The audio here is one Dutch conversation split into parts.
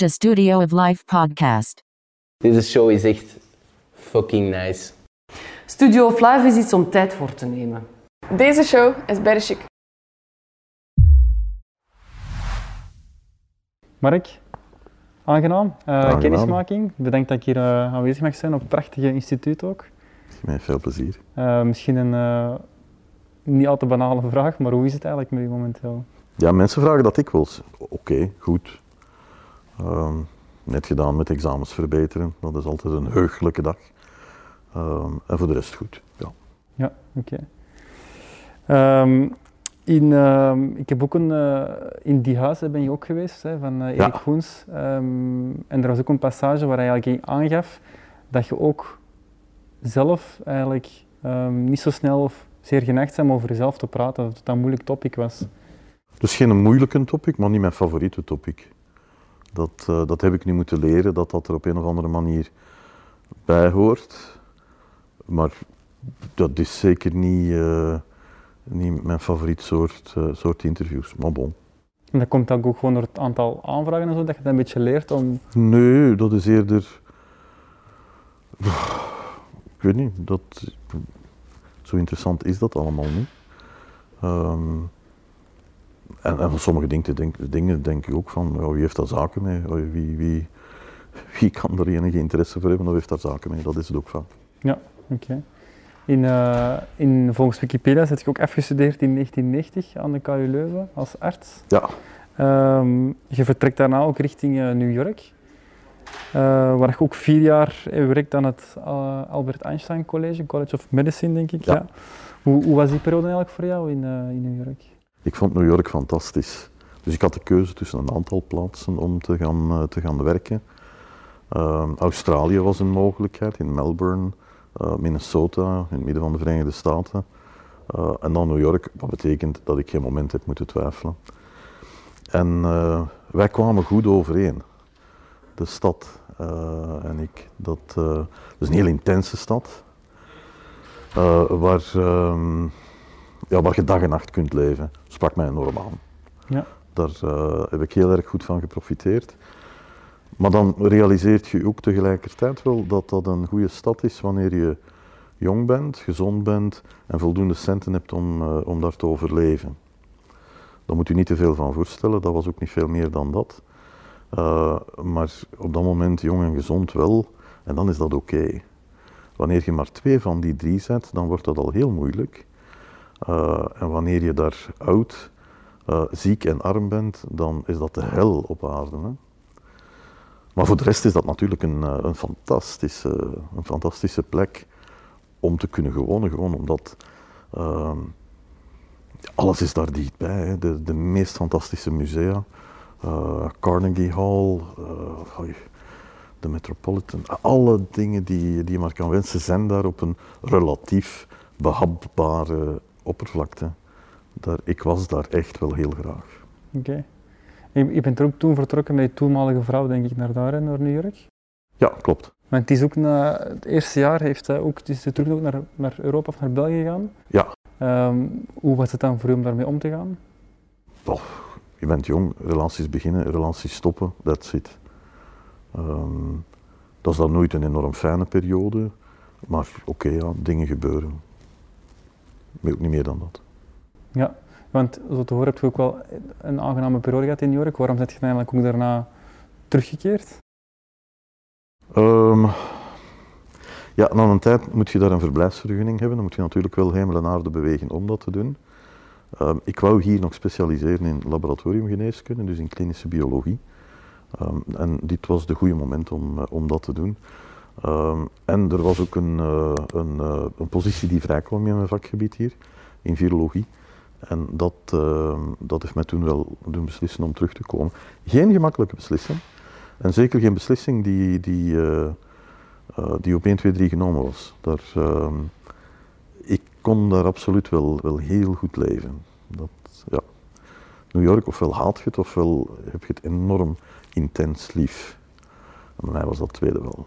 de Studio of Life podcast. Deze show is echt fucking nice. Studio of Live is iets om tijd voor te nemen. Deze show is bij chic. Mark, aangenaam. Eh, Aangenaam. Kennismaking. Bedankt dat ik hier eh, aanwezig mag zijn op het prachtige instituut ook. Met veel plezier. Eh, misschien een eh, niet al te banale vraag, maar hoe is het eigenlijk met u momenteel? Ja, mensen vragen dat dikwijls. Oké, goed. Ehm, net gedaan met examens verbeteren. Dat is altijd een heugelijke dag. Ehm, en voor de rest goed. Ja. Ja, oké. Ehm, in, ik heb ook een, eh, in die huis ben je ook geweest, hè, van eh, Erik Ja. Goens. En er was ook een passage waar hij eigenlijk aangaf dat je ook zelf eigenlijk niet zo snel of zeer geneigd over jezelf te praten, dat het een moeilijk topic was. Dus geen moeilijke topic, maar niet mijn favoriete topic. Dat, eh, dat heb ik nu moeten leren, dat dat er op een of andere manier bij hoort. Maar dat is zeker niet, eh, niet mijn favoriet soort, eh, soort interviews. Maar bon. En dat komt ook gewoon door het aantal aanvragen en zo, dat je dat een beetje leert om... Nee, dat is eerder. Ik weet niet, dat, zo interessant is dat allemaal niet. Ehm, en, en van sommige dingen denk, dingen denk ik ook van, wie heeft daar zaken mee? Oh, Wie, wie, wie kan er enige interesse voor hebben of heeft daar zaken mee? Dat is het ook van. Ja, oké. In, eh, in, volgens Wikipedia zit je ook afgestudeerd in 1990 aan de KU Leuven als arts. Ja, Ehm, je vertrekt daarna ook richting eh, New York, eh, waar je ook vier jaar werkt aan het Albert Einstein College, College of Medicine, denk ik. Ja. Hoe, hoe was die periode eigenlijk voor jou in, in New York? Ik vond New York fantastisch. Dus ik had de keuze tussen een aantal plaatsen om te gaan, eh, te gaan werken. Ehm, Australië was een mogelijkheid, in Melbourne, eh, Minnesota, in het midden van de Verenigde Staten. Eh, en dan New York, wat betekent dat ik geen moment heb moeten twijfelen. En wij kwamen goed overeen. De stad en ik. Dat, dat is een heel intense stad. waar, ehm, ja, waar je dag en nacht kunt leven. Sprak mij enorm aan. Ja. Daar eh, heb ik heel erg goed van geprofiteerd. Maar dan realiseert je ook tegelijkertijd wel dat dat een goede stad is wanneer je jong bent, gezond bent en voldoende centen hebt om, eh, om daar te overleven. Daar moet u niet te veel van voorstellen, dat was ook niet veel meer dan dat. Eh, maar op dat moment jong en gezond wel, en dan is dat oké. Wanneer je maar twee van die drie zet, dan wordt dat al heel moeilijk. Eh, en wanneer je daar oud, eh, ziek en arm bent, dan is dat de hel op aarde. Hè? Maar voor de rest is dat natuurlijk een, eh, een, fantastische, een fantastische plek om te kunnen wonen. Gewoon omdat ehm, alles is daar dichtbij. Hè? De, de meest fantastische musea. Carnegie Hall, oei, de Metropolitan. Alle dingen die, die je maar kan wensen zijn daar op een relatief behapbare oppervlakte. Daar, ik was daar echt wel heel graag. Oké. Je, je bent er ook toen vertrokken met je toenmalige vrouw, denk ik, naar daar, naar New York. Ja, klopt. Maar het is ook na het eerste jaar heeft hij ook, is hij terug ook naar, naar Europa of naar België gegaan. Ja. Ehm, hoe was het dan voor u om daarmee om te gaan? Oh, je bent jong, relaties beginnen, relaties stoppen, that's it. Ehm, dat is dan nooit een enorm fijne periode, maar oké, ja, dingen gebeuren. Maar ook niet meer dan dat. Ja, want zo te horen heb je ook wel een aangename periode gehad in New York. Waarom ben je eigenlijk ook daarna teruggekeerd? Ehm, ja, na een tijd moet je daar een verblijfsvergunning hebben. Dan moet je natuurlijk wel hemel en aarde bewegen om dat te doen. Ehm, ik wou hier nog specialiseren in laboratoriumgeneeskunde, dus in klinische biologie. Ehm, en dit was de goede moment om, eh, om dat te doen. Ehm, en er was ook een, eh, een, eh, een positie die vrijkwam in mijn vakgebied hier, in virologie. En dat, ehm, dat heeft mij toen wel doen beslissen om terug te komen. Geen gemakkelijke beslissing. En zeker geen beslissing die, die, eh, die op 1, 2, 3 genomen was. Daar, ehm, ik kon daar absoluut wel, wel heel goed leven. Dat, ja. New York, ofwel haat je het, ofwel heb je het enorm intens lief. En bij mij was dat tweede wel.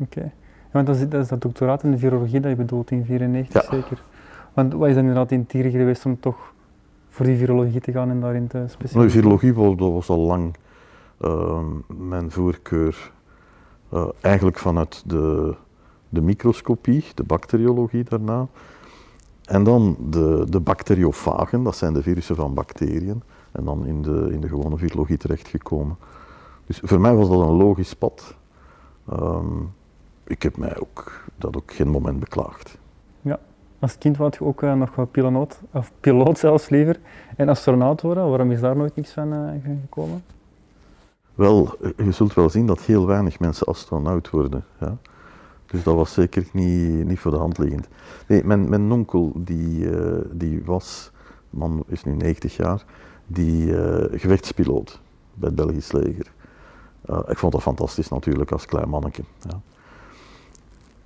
Oké. Want dat is, dat is dat doctoraat in de virologie dat je bedoelt in 94 Ja. zeker. Want wat is dan inderdaad in Tieren geweest om toch voor die virologie te gaan en daarin te Nou, specialiseren? virologie was, dat was al lang Ehm, mijn voorkeur eh, eigenlijk vanuit de, de microscopie, de bacteriologie daarna. En dan de, de bacteriofagen, dat zijn de virussen van bacteriën. En dan in de, in de gewone virologie terechtgekomen. Dus voor mij was dat een logisch pad. Ehm, ik heb mij ook, dat ook geen moment beklaagd. Ja. Als kind wou je ook eh, nog wat piloot, of piloot zelfs liever, en astronaut worden. Waarom is daar nooit niks van eh, gekomen? Wel, je zult wel zien dat heel weinig mensen astronaut worden. Ja? Dus dat was zeker niet, niet voor de hand liggend. Nee, mijn, mijn onkel die, eh, die was, man is nu 90 jaar, die eh, gevechtspiloot bij het Belgisch leger. Eh, ik vond dat fantastisch natuurlijk als klein manneke. Ja.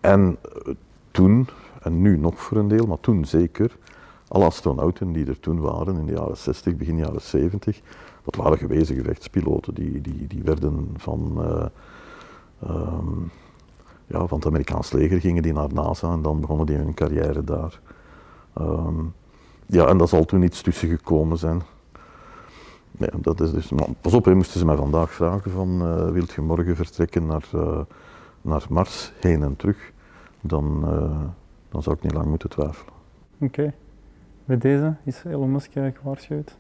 En toen, en nu nog voor een deel, maar toen zeker, alle astronauten die er toen waren in de jaren 60, begin jaren 70, dat waren gewezen gevechtspiloten. Die, die, die werden van, uh, um, ja, van het Amerikaans leger gingen die naar NASA en dan begonnen die hun carrière daar. Um, ja, en daar zal toen iets tussen gekomen zijn. Ja, dat is dus, pas op, moesten ze mij vandaag vragen van uh, wilt je morgen vertrekken naar, naar Mars, heen en terug, dan, dan zou ik niet lang moeten twijfelen. Oké. Okay. Bij deze is Elon Musk gewaarschuwd?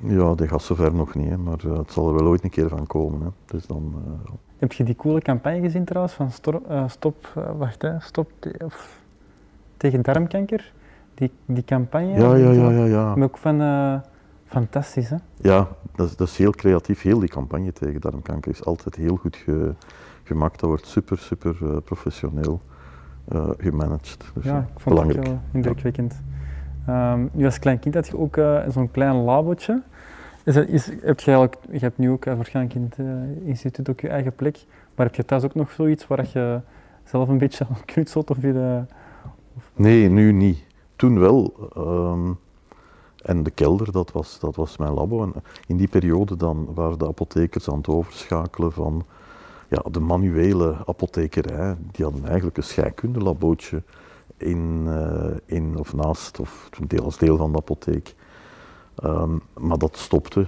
Ja, dat gaat zover nog niet, hè, maar uh, het zal er wel ooit een keer van komen. Hè. Dus dan, uh, Heb je die coole campagne gezien trouwens van stop, uh, stop wacht, hè, stop te, of, tegen darmkanker? Die, die campagne? Ja, ja, ja. ja, ja. Maar ook van, fantastisch hè? Ja, dat is, dat is heel creatief. Heel die campagne tegen darmkanker is altijd heel goed ge, gemaakt. Dat wordt super, super professioneel gemanaged. Dus, ja, ik vond het wel indrukwekkend. Um, nu als klein kind had je ook uh, zo'n klein labotje. Is dat, is, heb je, eigenlijk, je hebt nu ook waarschijnlijk in het instituut ook je eigen plek, maar heb je thuis ook nog zoiets waar je zelf een beetje aan knutselt? Of je, of... Nee, nu niet. Toen wel. Um, en de kelder, dat was, dat was mijn labo. En in die periode dan waren de apothekers aan het overschakelen van ja, de manuele apothekerij. Die hadden eigenlijk een scheikundelabootje in, uh, in of naast, of deel als deel van de apotheek. Um, maar dat stopte.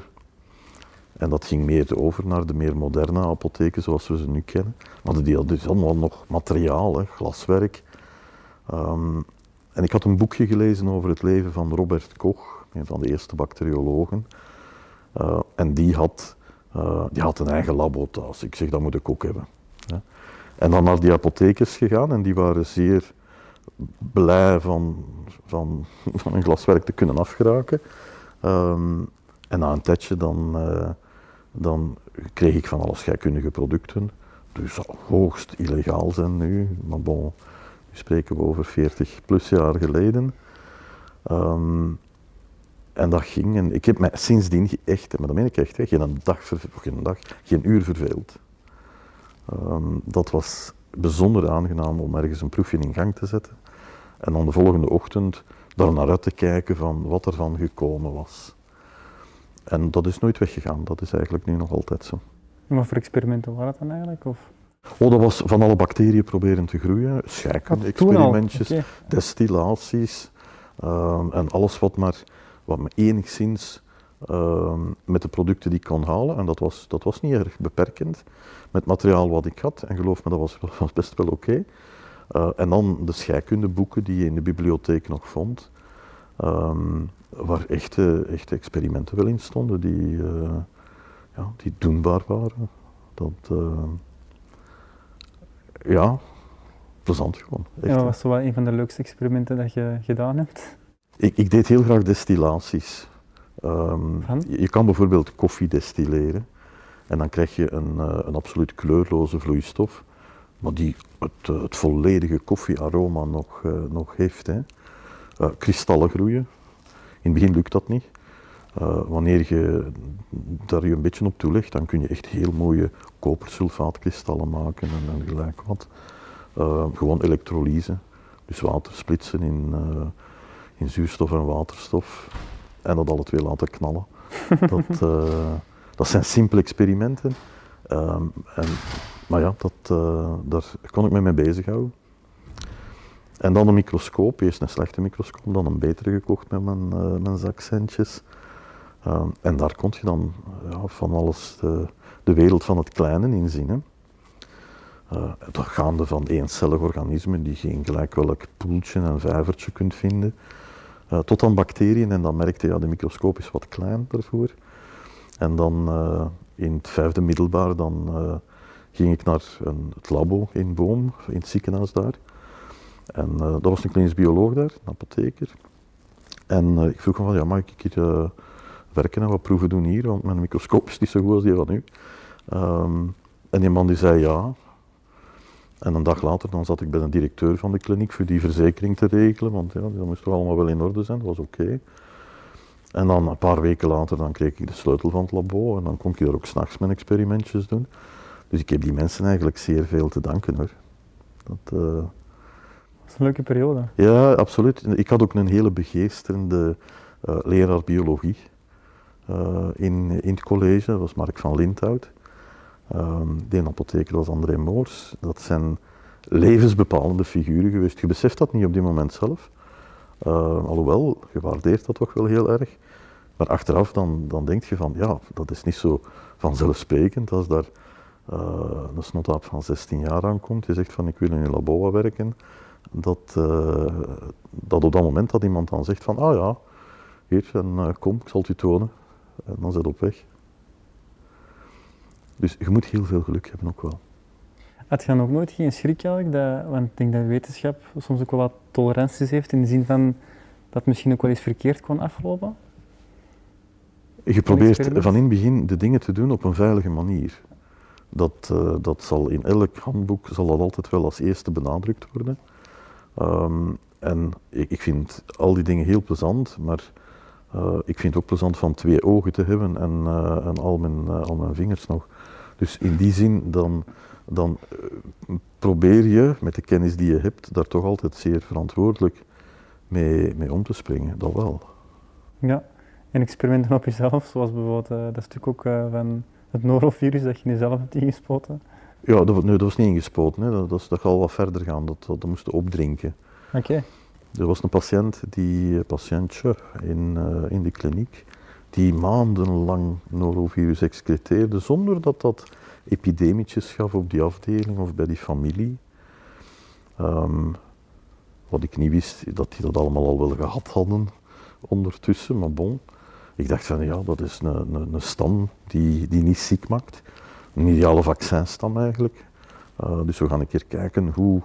En dat ging meer over naar de meer moderne apotheken zoals we ze nu kennen. Maar die hadden dus allemaal nog materiaal, hè, glaswerk. Um, en ik had een boekje gelezen over het leven van Robert Koch, een van de eerste bacteriologen. Uh, en die had, uh, die had een eigen labo thuis. Ik zeg, dat moet ik ook hebben. Ja. En dan naar die apothekers gegaan en die waren zeer blij van, van, van een glaswerk te kunnen afgeraken. Um, en na een tijdje dan, uh, dan kreeg ik van alle scheikundige producten. Dus hoogst illegaal zijn nu, maar bon, nu spreken we over 40 plus jaar geleden. Um, en dat ging, en ik heb mij sindsdien echt, maar dat meen ik echt, hè, geen, dag, geen dag, geen uur verveeld. Um, dat was bijzonder aangenaam om ergens een proefje in gang te zetten. En dan de volgende ochtend daar naar uit te kijken van wat er van gekomen was. En dat is nooit weggegaan, dat is eigenlijk nu nog altijd zo. En wat voor experimenten waren dat dan eigenlijk? Of? Oh, dat was van alle bacteriën proberen te groeien, scheikunde-experimentjes, okay. destillaties um, en alles wat maar wat me enigszins um, met de producten die ik kon halen, en dat was, dat was niet erg beperkend, met materiaal wat ik had, en geloof me, dat was, was best wel oké. Okay. Uh, en dan de scheikundeboeken die je in de bibliotheek nog vond, um, waar echte, echte experimenten wel in stonden die, uh, ja, die doenbaar waren. Dat, uh, ja, plezant gewoon. Echt, ja, was zo wel een van de leukste experimenten dat je gedaan hebt? Ik, ik deed heel graag destillaties. Um, je, je kan bijvoorbeeld koffie destilleren en dan krijg je een, een absoluut kleurloze vloeistof maar die het, eh, het volledige koffiearoma nog, uh, nog heeft. Hè. Kristallen groeien. In het begin lukt dat niet. Wanneer je daar je een beetje op toelegt, dan kun je echt heel mooie kopersulfaatkristallen maken en, en gelijk wat. gewoon elektrolyse, dus water splitsen in, in zuurstof en waterstof en dat alle twee laten knallen. dat, dat zijn simpele experimenten. Um, en maar ja, dat, uh, daar kon ik me mee bezighouden. En dan een microscoop, eerst een slechte microscoop, dan een betere gekocht met mijn, uh, mijn zakcentjes. Ehm, en daar kon je dan ja, van alles de, de wereld van het kleine in zien. Hè. Uh, gaande van eencellig organismen die je in gelijk welk poeltje en vijvertje kunt vinden, uh, tot aan bacteriën. En dan merkte je, ja, de microscoop is wat klein daarvoor. En dan uh, in het vijfde middelbaar dan, ging ik naar een, het labo in Boom, in het ziekenhuis daar. En dat was een klinisch bioloog daar, een apotheker. En ik vroeg hem van, ja, mag ik hier werken en wat proeven doen hier, want mijn microscoop is niet zo goed als die van u. Um, en die man die zei ja. En een dag later dan zat ik bij de directeur van de kliniek voor die verzekering te regelen, want ja, dat moest toch allemaal wel in orde zijn, dat was oké. En dan een paar weken later dan kreeg ik de sleutel van het labo en dan kon ik daar ook s'nachts mijn experimentjes doen. Dus ik heb die mensen eigenlijk zeer veel te danken hoor. Dat, uh... dat is een leuke periode. Ja, absoluut. Ik had ook een hele begeesterende uh, leraar biologie. Uh, in, in het college, dat was Mark van Lindhout. Um, de apotheker was André Moors. Dat zijn levensbepalende figuren geweest. Je beseft dat niet op die moment zelf. Uh, alhoewel, je waardeert dat toch wel heel erg. Maar achteraf dan, dan denk je van, ja, dat is niet zo vanzelfsprekend als daar uh, een snotaap van 16 jaar aankomt. Die zegt van, ik wil in een labo werken. Dat, uh, dat op dat moment dat iemand dan zegt van, ah ja, hier, en, kom, ik zal het u tonen. En dan zit op weg. Dus je moet heel veel geluk hebben ook wel. Had je dan ook nooit geen schrik eigenlijk? Want ik denk dat wetenschap soms ook wel wat toleranties heeft in de zin van dat het misschien ook wel eens verkeerd kon aflopen? Je probeert van in het begin de dingen te doen op een veilige manier. Dat, uh, dat zal in elk handboek zal dat altijd wel als eerste benadrukt worden. Um, en ik, ik, vind al die dingen heel plezant, maar uh, ik vind het ook plezant van twee ogen te hebben en, uh, en al, mijn, al mijn vingers nog. Dus in die zin, dan, dan probeer je met de kennis die je hebt, daar toch altijd zeer verantwoordelijk mee, mee om te springen. Dat wel. Ja, en experimenten op jezelf, zoals bijvoorbeeld dat stuk ook van het norovirus dat je jezelf hebt ingespoten. Ja, dat, nee, dat was niet ingespoten. Hè. Dat, dat, dat gaat wel wat verder gaan. Dat, dat, dat moesten opdrinken. Oké. Okay. Er was een patiënt, die patiëntje in, uh, in de kliniek, die maandenlang norovirus excreteerde zonder dat dat epidemietjes gaf op die afdeling of bij die familie. Um, wat ik niet wist, dat die dat allemaal al wel gehad hadden ondertussen, maar bon. Ik dacht van ja, dat is een, een, een stam die, die niet ziek maakt. Een ideale vaccinstam eigenlijk. Uh, dus we gaan een keer kijken hoe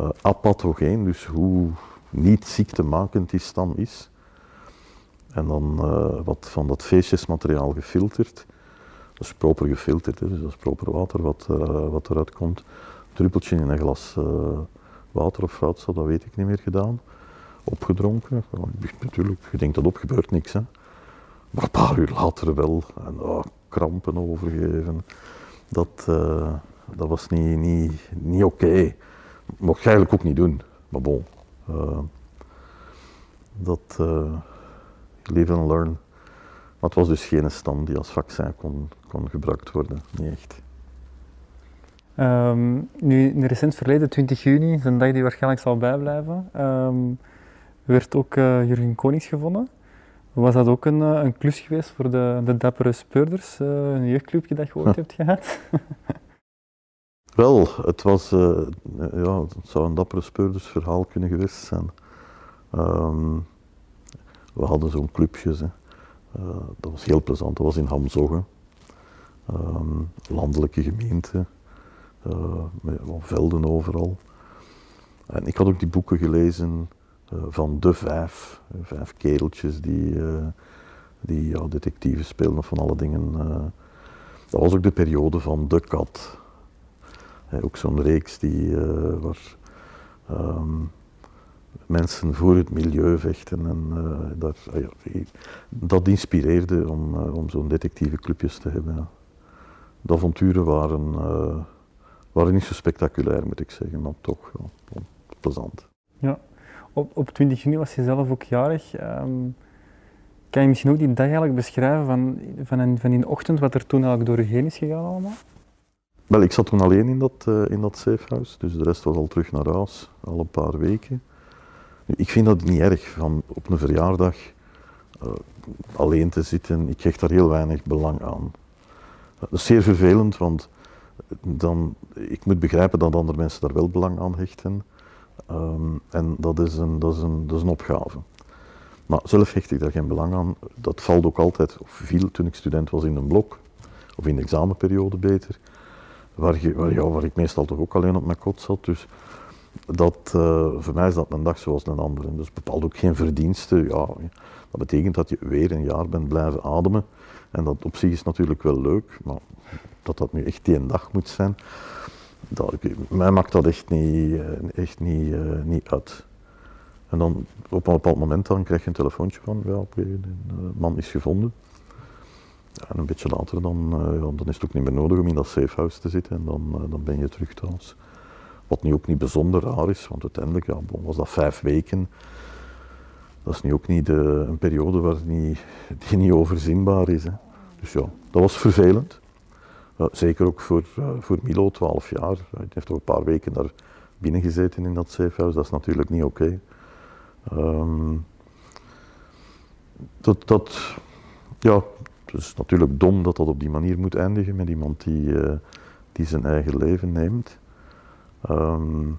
uh, apathogeen, dus hoe niet ziektemakend die stam is. En dan uh, wat van dat feestjesmateriaal gefilterd. Dat is proper gefilterd, hè, dus dat is proper water wat, uh, wat eruit komt. Een druppeltje in een glas uh, water of fruitsap, dat weet ik niet meer gedaan. Opgedronken. natuurlijk, je denkt dat op, gebeurt niks. Hè. Maar een paar uur later wel. En oh, krampen overgeven. Dat, dat was niet, niet, niet oké. Mocht je eigenlijk ook niet doen. Maar bon. Dat live and learn. Maar het was dus geen stam die als vaccin kon, kon gebruikt worden, niet echt. Um, nu, in het recent verleden, 20 juni, is een dag die waarschijnlijk zal bijblijven, um, werd ook uh, Jurgen Konings gevonden. Was dat ook een, uh, een klus geweest voor de, de dappere speurders, uh, een jeugdclubje dat je ooit hebt gehad? Wel, het, was, ja, het zou een dappere speurdersverhaal kunnen geweest zijn. Um, we hadden zo'n clubje. Hè. Uh, dat was heel plezant. Dat was in Hamzoggen. Um, landelijke gemeente. Uh, met velden overal. En ik had ook die boeken gelezen van de vijf. Vijf kereltjes die, die ja, detectieven speelden van alle dingen. dat was ook de periode van De Kat. Ook zo'n reeks die, waar um, mensen voor het milieu vechten. En, uh, dat, inspireerde om, uh, om zo'n detectiveclubjes te hebben. De avonturen waren, waren niet zo spectaculair, moet ik zeggen, maar toch plezant. Ja, op, op 20 juni was je zelf ook jarig. Um, kan je misschien ook die dag eigenlijk beschrijven van, van, een, van die ochtend, wat er toen eigenlijk door je heen is gegaan allemaal? Wel, ik zat toen alleen in dat, in dat safehouse, dus de rest was al terug naar huis, al een paar weken. Ik vind dat niet erg van op een verjaardag eh, alleen te zitten. Ik hecht daar heel weinig belang aan. Dat is zeer vervelend, want dan, ik moet begrijpen dat andere mensen daar wel belang aan hechten. Ehm, en dat is, een, dat, is een, dat is een opgave. Maar zelf hecht ik daar geen belang aan. Dat valt ook altijd, of viel toen ik student was in een blok, of in de examenperiode beter, waar, waar, ja, waar ik meestal toch ook alleen op mijn kot zat. Dus dat, eh, voor mij is dat een dag zoals een andere. Dus bepaalt ook geen verdienste. Ja, dat betekent dat je weer een jaar bent blijven ademen. En dat op zich is natuurlijk wel leuk, maar dat dat nu echt één dag moet zijn, dat, mij maakt dat echt niet, eh, echt niet, uh, niet uit. En dan op een bepaald moment dan krijg je een telefoontje van, ja, oké, de man is gevonden. En een beetje later dan, ja, dan is het ook niet meer nodig om in dat safehouse te zitten en dan, dan ben je terug thuis. Wat nu ook niet bijzonder raar is, want uiteindelijk ja, was dat vijf weken. Dat is nu ook niet de, een periode waar niet, die niet overzienbaar is. Hè. Dus ja, dat was vervelend. zeker ook voor, voor Milo, 12 jaar. Hij heeft ook een paar weken daar binnen gezeten in dat safehouse. Dat is natuurlijk niet oké. Um, dat, dat, ja, het is natuurlijk dom dat dat op die manier moet eindigen met iemand die, uh, die zijn eigen leven neemt. Um,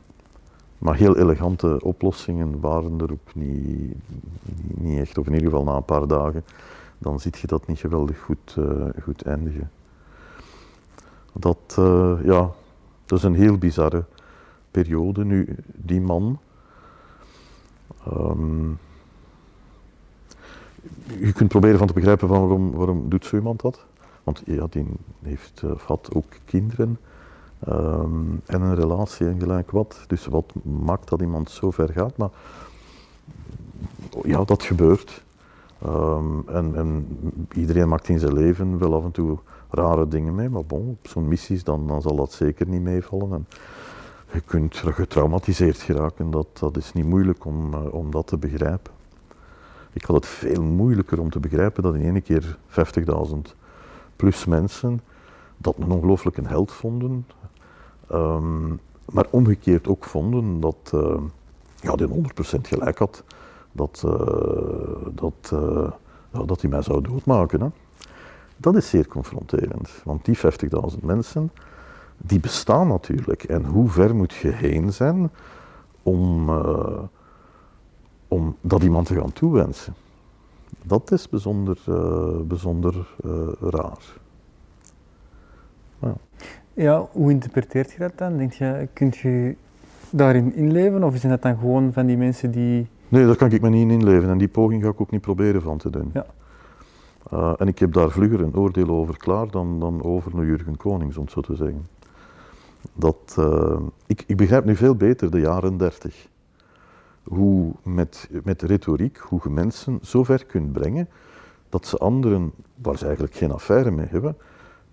maar heel elegante oplossingen waren er ook niet, niet, echt, of in ieder geval na een paar dagen, dan zie je dat niet geweldig goed, uh, goed eindigen. Dat, uh, ja, dat is een heel bizarre periode. Nu, die man, um, je kunt proberen van te begrijpen van waarom, waarom doet zo iemand dat. Want ja, die heeft, uh, had ook kinderen. Um, en een relatie en gelijk wat. Dus wat maakt dat iemand zo ver gaat? Maar ja, dat gebeurt. Um, en, en, iedereen maakt in zijn leven wel af en toe rare dingen mee, maar op zo'n missies dan, dan zal dat zeker niet meevallen. En je kunt getraumatiseerd geraken, dat, dat is niet moeilijk om, uh, om dat te begrijpen. Ik had het veel moeilijker om te begrijpen dat in één keer 50.000 plus mensen dat een ongelooflijke held vonden, Um, maar omgekeerd ook vonden dat uh, ja, die 100% gelijk had dat, uh, dat, ja, dat hij mij zou doodmaken. Hè. Dat is zeer confronterend, want die 50.000 mensen, die bestaan natuurlijk. En hoe ver moet je heen zijn om, om dat iemand te gaan toewensen? Dat is bijzonder, bijzonder raar. Ja. Ja, hoe interpreteert je dat dan? Denk je, kunt je daarin inleven of zijn dat dan gewoon van die mensen die... Nee, daar kan ik me niet in inleven en die poging ga ik ook niet proberen van te doen. Ja. Uh, en ik heb daar vlugger een oordeel over klaar dan, dan over een Jurgen Konings, om het zo te zeggen. Dat, ik, ik begrijp nu veel beter de jaren dertig. Hoe met, met retoriek, hoe je mensen zo ver kunt brengen dat ze anderen, waar ze eigenlijk geen affaire mee hebben,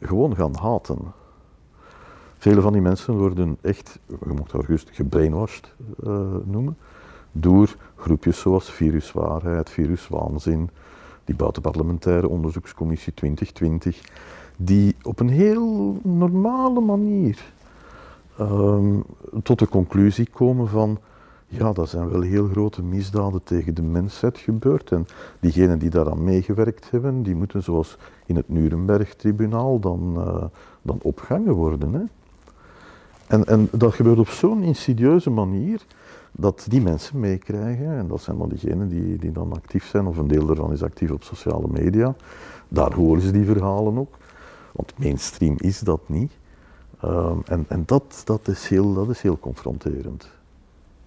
gewoon gaan haten. Vele van die mensen worden echt, je dat gerust gebrainwashed uh, noemen, door groepjes zoals Viruswaarheid, Viruswaanzin, die buitenparlementaire onderzoekscommissie 2020, die op een heel normale manier um, tot de conclusie komen van ja, dat zijn wel heel grote misdaden tegen de mensheid gebeurd. En diegenen die daaraan meegewerkt hebben, die moeten zoals in het Nuremberg-tribunaal dan, uh, dan opgangen worden. Hè? En, en dat gebeurt op zo'n insidieuze manier dat die mensen meekrijgen, en dat zijn dan diegenen die, die dan actief zijn, of een deel daarvan is actief op sociale media, daar horen ze die verhalen ook, want mainstream is dat niet. Um, en en dat, dat, is heel, dat is heel confronterend.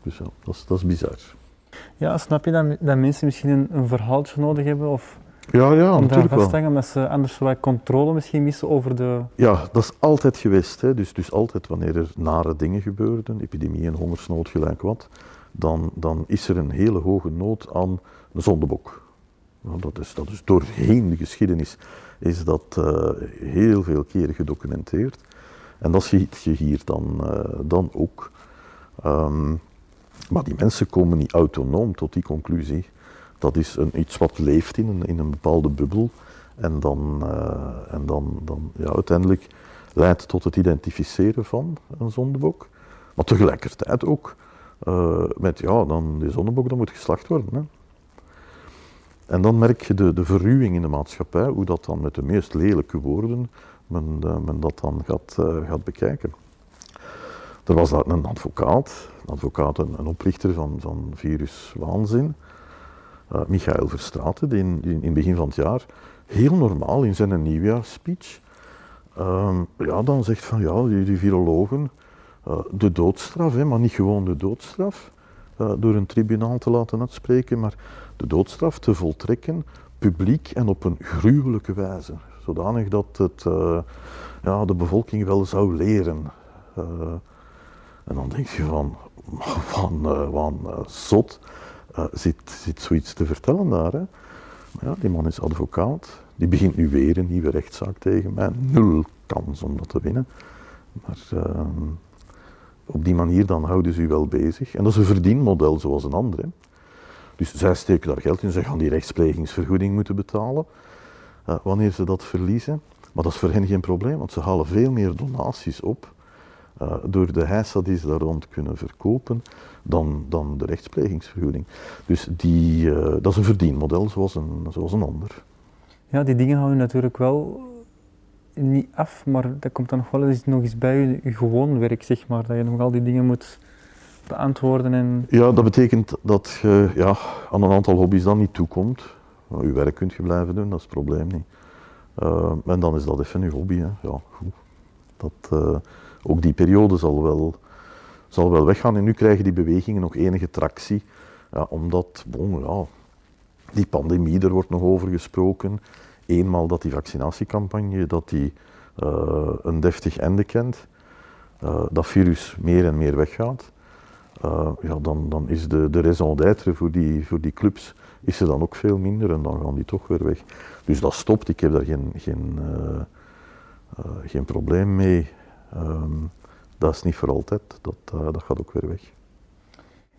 Dus ja, dat is, dat is bizar. Ja, snap je dat, dat mensen misschien een, een verhaaltje nodig hebben? Of ja, ja, om natuurlijk vast te wel. hangen, omdat ze anders wat controle misschien missen over de... Ja, dat is altijd geweest. Hè. Dus, dus altijd wanneer er nare dingen gebeurden, epidemie en hongersnood gelijk wat, dan, dan is er een hele hoge nood aan een zondebok. Nou, dat, is, dat is doorheen de geschiedenis is dat uh, heel veel keren gedocumenteerd. En dat zie je hier dan, uh, dan ook. Um, maar die mensen komen niet autonoom tot die conclusie. Dat is een, iets wat leeft in een, in een bepaalde bubbel. En dan, uh, en dan, dan ja, uiteindelijk leidt tot het identificeren van een zondebok. Maar tegelijkertijd ook uh, met, ja, dan die zondebok dan moet geslacht worden. Hè. En dan merk je de, de verruwing in de maatschappij, hoe dat dan met de meest lelijke woorden men, eh, men dat dan gaat, eh, gaat bekijken. Er was daar een advocaat, een advocaat, een, oprichter van, van Virus Waanzin, eh, Michael Verstraeten, die in, in het begin van het jaar heel normaal in zijn nieuwjaarsspeech ehm, ja, dan zegt van ja, die, virologen, eh, de doodstraf, hè, maar niet gewoon de doodstraf, eh, door een tribunaal te laten uitspreken, maar de doodstraf te voltrekken, publiek en op een gruwelijke wijze. Zodanig dat het ja, de bevolking wel zou leren. En dan denk je van, van, eh, van eh, zot, eh, zit, zit zoiets te vertellen daar. Hè? Maar ja, die man is advocaat, die begint nu weer een nieuwe rechtszaak tegen mij. Nul kans om dat te winnen. Maar ehm, op die manier dan houden ze u wel bezig. En dat is een verdienmodel zoals een ander. Hè. Dus zij steken daar geld in, ze gaan die rechtsplegingsvergoeding moeten betalen wanneer ze dat verliezen. Maar dat is voor hen geen probleem, want ze halen veel meer donaties op eh, door de heisa die ze daar rond kunnen verkopen dan, dan de rechtsplegingsvergoeding. Dus die, eh, dat is een verdienmodel zoals een, zoals een ander. Ja, die dingen houden natuurlijk wel niet af, maar dat komt dan nog wel eens nog eens bij je, je gewoon werk, zeg maar. Dat je nog al die dingen moet beantwoorden en... Ja, dat betekent dat je ja, aan een aantal hobby's dan niet toekomt. Maar je werk kunt je blijven doen, dat is het probleem niet. Eh, en dan is dat even je hobby. Hè. Ja, goed. Dat, ook die periode zal wel, zal wel weggaan. En nu krijgen die bewegingen nog enige tractie. Ja, omdat, bon, ja, die pandemie, er wordt nog over gesproken. Eenmaal dat die vaccinatiecampagne dat die, eh, een deftig einde kent, eh, dat virus meer en meer weggaat, eh, ja, dan, dan is de, de raison d'être voor die, voor die clubs is er dan ook veel minder en dan gaan die toch weer weg. Dus dat stopt, ik heb daar geen, geen, geen probleem mee. Ehm, dat is niet voor altijd, dat, eh, dat gaat ook weer weg.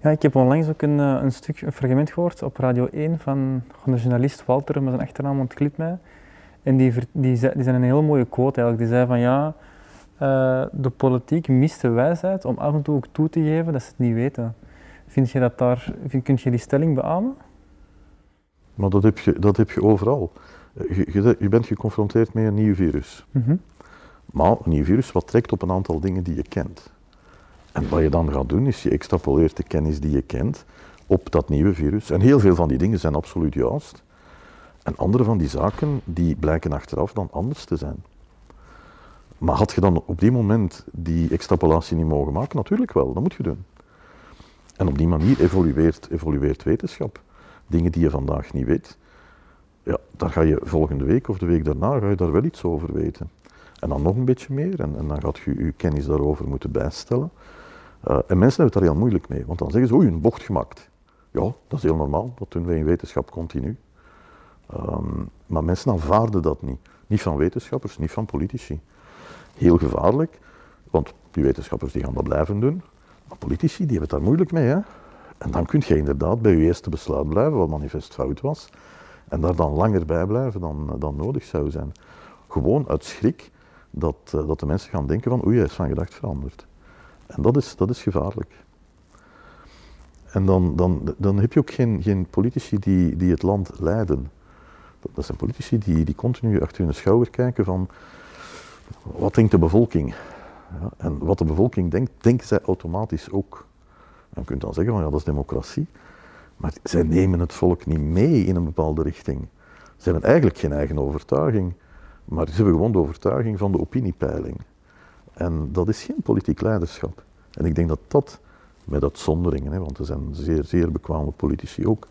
Ja, ik heb onlangs ook een, eh, een stuk, een fragment gehoord op Radio 1 van, van de journalist Walter, met zijn achternaam ontklipt mij. En die, die, zei, die zei een hele mooie quote eigenlijk. Die zei van ja, eh, de politiek mist de wijsheid om af en toe ook toe te geven dat ze het niet weten. Vind je dat daar, vind, kun je die stelling beamen? Maar dat heb je, dat heb je overal. Je, je, je bent geconfronteerd met een nieuw virus. Mhm. Maar een nieuw virus wat trekt op een aantal dingen die je kent. En wat je dan gaat doen, is je extrapoleert de kennis die je kent op dat nieuwe virus. En heel veel van die dingen zijn absoluut juist. En andere van die zaken, die blijken achteraf dan anders te zijn. Maar had je dan op die moment die extrapolatie niet mogen maken? Natuurlijk wel, dat moet je doen. En op die manier evolueert, evolueert wetenschap. Dingen die je vandaag niet weet, ja, daar ga je volgende week of de week daarna ga je daar wel iets over weten. En dan nog een beetje meer en, dan gaat je je kennis daarover moeten bijstellen. Eh, en mensen hebben het daar heel moeilijk mee, want dan zeggen ze, oei, een bocht gemaakt. Ja, dat is heel normaal, dat doen wij in wetenschap continu. Ehm, maar mensen aanvaarden dat niet. Niet van wetenschappers, niet van politici. Heel gevaarlijk, want die wetenschappers die gaan dat blijven doen. Maar politici die hebben het daar moeilijk mee. Hè? En dan kun je inderdaad bij je eerste besluit blijven, wat manifest fout was. En daar dan langer bij blijven dan, dan nodig zou zijn. Gewoon uit schrik dat, eh, dat de mensen gaan denken van oei, hij is van gedacht veranderd. En dat is, dat is gevaarlijk. En dan, dan, dan heb je ook geen, geen politici die, die het land leiden. Dat, zijn politici die, die continu achter hun schouder kijken van wat denkt de bevolking? Ja, en wat de bevolking denkt, denken zij automatisch ook. Je kunt dan zeggen van ja, dat is democratie. Maar zij nemen het volk niet mee in een bepaalde richting. Ze hebben eigenlijk geen eigen overtuiging, maar ze hebben gewoon de overtuiging van de opiniepeiling. En dat is geen politiek leiderschap. En ik denk dat dat, met uitzonderingen, hè, want er zijn zeer, zeer bekwame politici ook,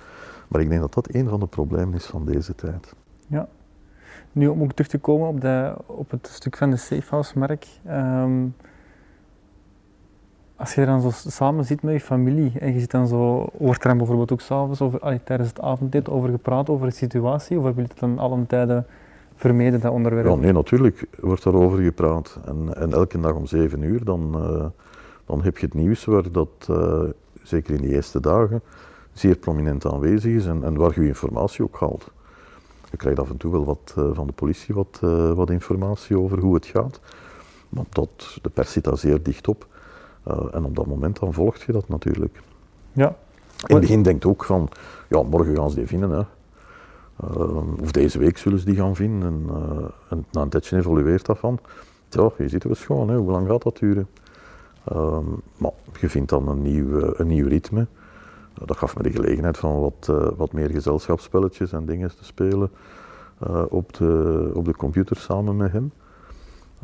maar ik denk dat dat een van de problemen is van deze tijd. Ja. Nu om ook terug te komen op, de, op het stuk van de safehouse-merk. Ehm, als je dan zo samen zit met je familie en je zit dan zo, wordt er bijvoorbeeld ook s'avonds over, tijdens het avondeten over gepraat over de situatie, of heb je het dan alle tijden vermeden, dat onderwerp? Ja, nee, natuurlijk wordt daarover gepraat. En, en elke dag om zeven uur, dan, eh, dan heb je het nieuws waar dat, eh, zeker in de eerste dagen, zeer prominent aanwezig is en, en waar je je informatie ook haalt. Je krijgt af en toe wel wat eh, van de politie wat, wat informatie over hoe het gaat. Want dat, de pers zit daar zeer dicht op. En op dat moment dan volgt je dat natuurlijk. Ja. In het begin denkt ook van, ja, morgen gaan ze die vinden. Hè. Ehm, of deze week zullen ze die gaan vinden. En, eh, en na een tijdje evolueert dat van. Ja, ziet het wel schoon, hè. hoe lang gaat dat duren? Ehm, maar je vindt dan een nieuw, eh, een nieuw ritme. Dat gaf me de gelegenheid van wat, wat meer gezelschapsspelletjes en dingen te spelen op, de, op de computer samen met hem.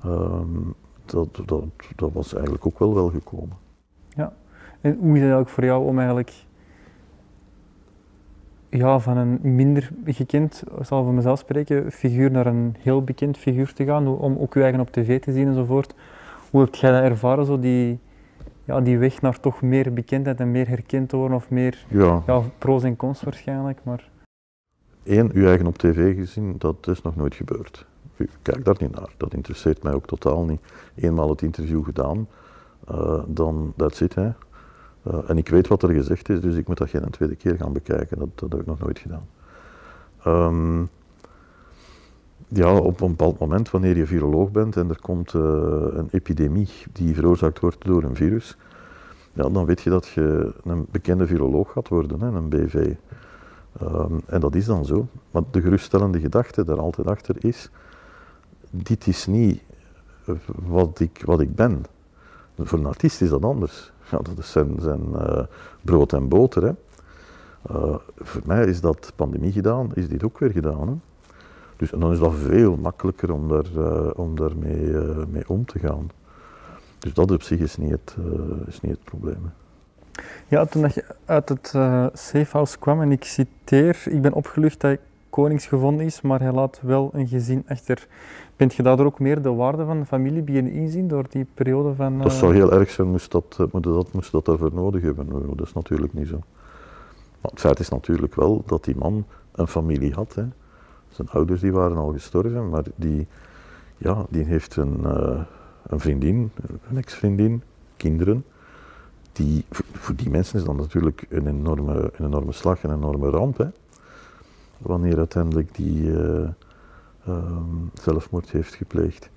Um, dat, dat, dat was eigenlijk ook wel wel gekomen. Ja, en hoe is het eigenlijk voor jou om eigenlijk ja, van een minder gekend, zal voor mezelf spreken, figuur naar een heel bekend figuur te gaan, om ook je eigen op tv te zien enzovoort. Hoe heb jij dat ervaren, zo die, ja, die weg naar toch meer bekendheid en meer herkend te worden, of meer Ja, ja, pro's en cons waarschijnlijk, maar één, uw eigen op tv gezien, dat is nog nooit gebeurd. Kijk daar niet naar, dat interesseert mij ook totaal niet. Eenmaal het interview gedaan, uh, dan, that's it. Hè. Uh, en ik weet wat er gezegd is, dus ik moet dat geen tweede keer gaan bekijken. Dat, dat heb ik nog nooit gedaan. Um, ja, op een bepaald moment, wanneer je viroloog bent en er komt uh, een epidemie die veroorzaakt wordt door een virus, ja, dan weet je dat je een bekende viroloog gaat worden, hè, een BV. Um, en dat is dan zo. Maar de geruststellende gedachte daar altijd achter is, dit is niet wat ik, wat ik ben. Voor een artiest is dat anders. Ja, dat is zijn, zijn uh, brood en boter. Hè. Uh, voor mij is dat pandemie gedaan, is dit ook weer gedaan. Hè. Dus en dan is dat veel makkelijker om, daar, uh, om daarmee mee om te gaan. Dus dat op zich is niet het, is niet het probleem. Ja, toen je uit het safehouse kwam en ik citeer, ik ben opgelucht dat koningsgevonden is, maar hij laat wel een gezin achter. Bent je daardoor ook meer de waarde van de familie beginnen inzien door die periode van... Uh... Dat zou heel erg zijn, moest dat, uh, dat, moest dat daarvoor nodig hebben. Dat is natuurlijk niet zo. Maar het feit is natuurlijk wel dat die man een familie had. Hè. Zijn ouders die waren al gestorven, maar die, ja, die heeft een, een vriendin, een ex-vriendin, kinderen die, voor die mensen is dat natuurlijk een enorme, een enorme slag, een enorme ramp. Hè? Wanneer uiteindelijk die uh, um, zelfmoord heeft gepleegd.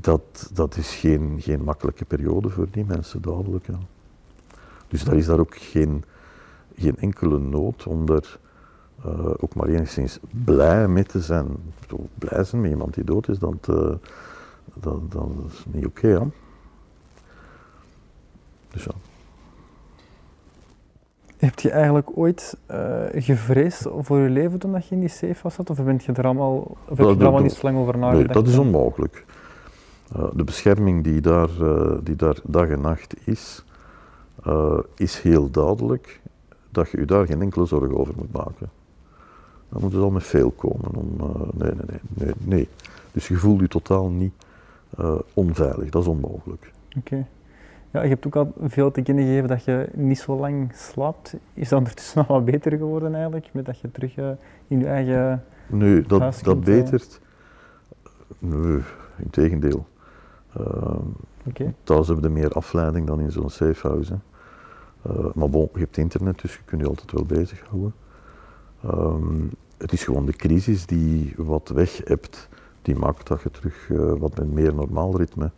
Dat, dat is geen, geen makkelijke periode voor die mensen, duidelijk. Ja. Dus daar is daar ook geen, geen enkele nood om daar uh, ook maar enigszins blij mee te zijn. Blij zijn met iemand die dood is, dat, uh, dat, dat is niet oké. Okay, dus ja. Heb je eigenlijk ooit uh, gevreesd voor je leven toen dat je in die safe zat? Of, bent je er allemaal, of heb je er allemaal niet zo lang over nagedacht? Nee, dat is onmogelijk. Uh, de bescherming die daar, uh, die daar dag en nacht is, is heel duidelijk dat je je daar geen enkele zorgen over moet maken. Dan moet het al met veel komen. Om, nee, nee, nee, nee, nee. Dus je voelt je totaal niet onveilig, dat is onmogelijk. Oké. Okay. Ja, je hebt ook al veel te kennen gegeven dat je niet zo lang slaapt. Is dat ondertussen nog wat beter geworden eigenlijk, met dat je terug uh, in je eigen Nee, dat, dat betert. Nee, in tegendeel. Uh, okay. Thuis hebben we meer afleiding dan in zo'n safehouse. Uh, maar bon, je hebt internet, dus je kunt je altijd wel bezighouden. Um, het is gewoon de crisis die wat weg hebt, die maakt dat je terug uh, wat met meer normaal ritme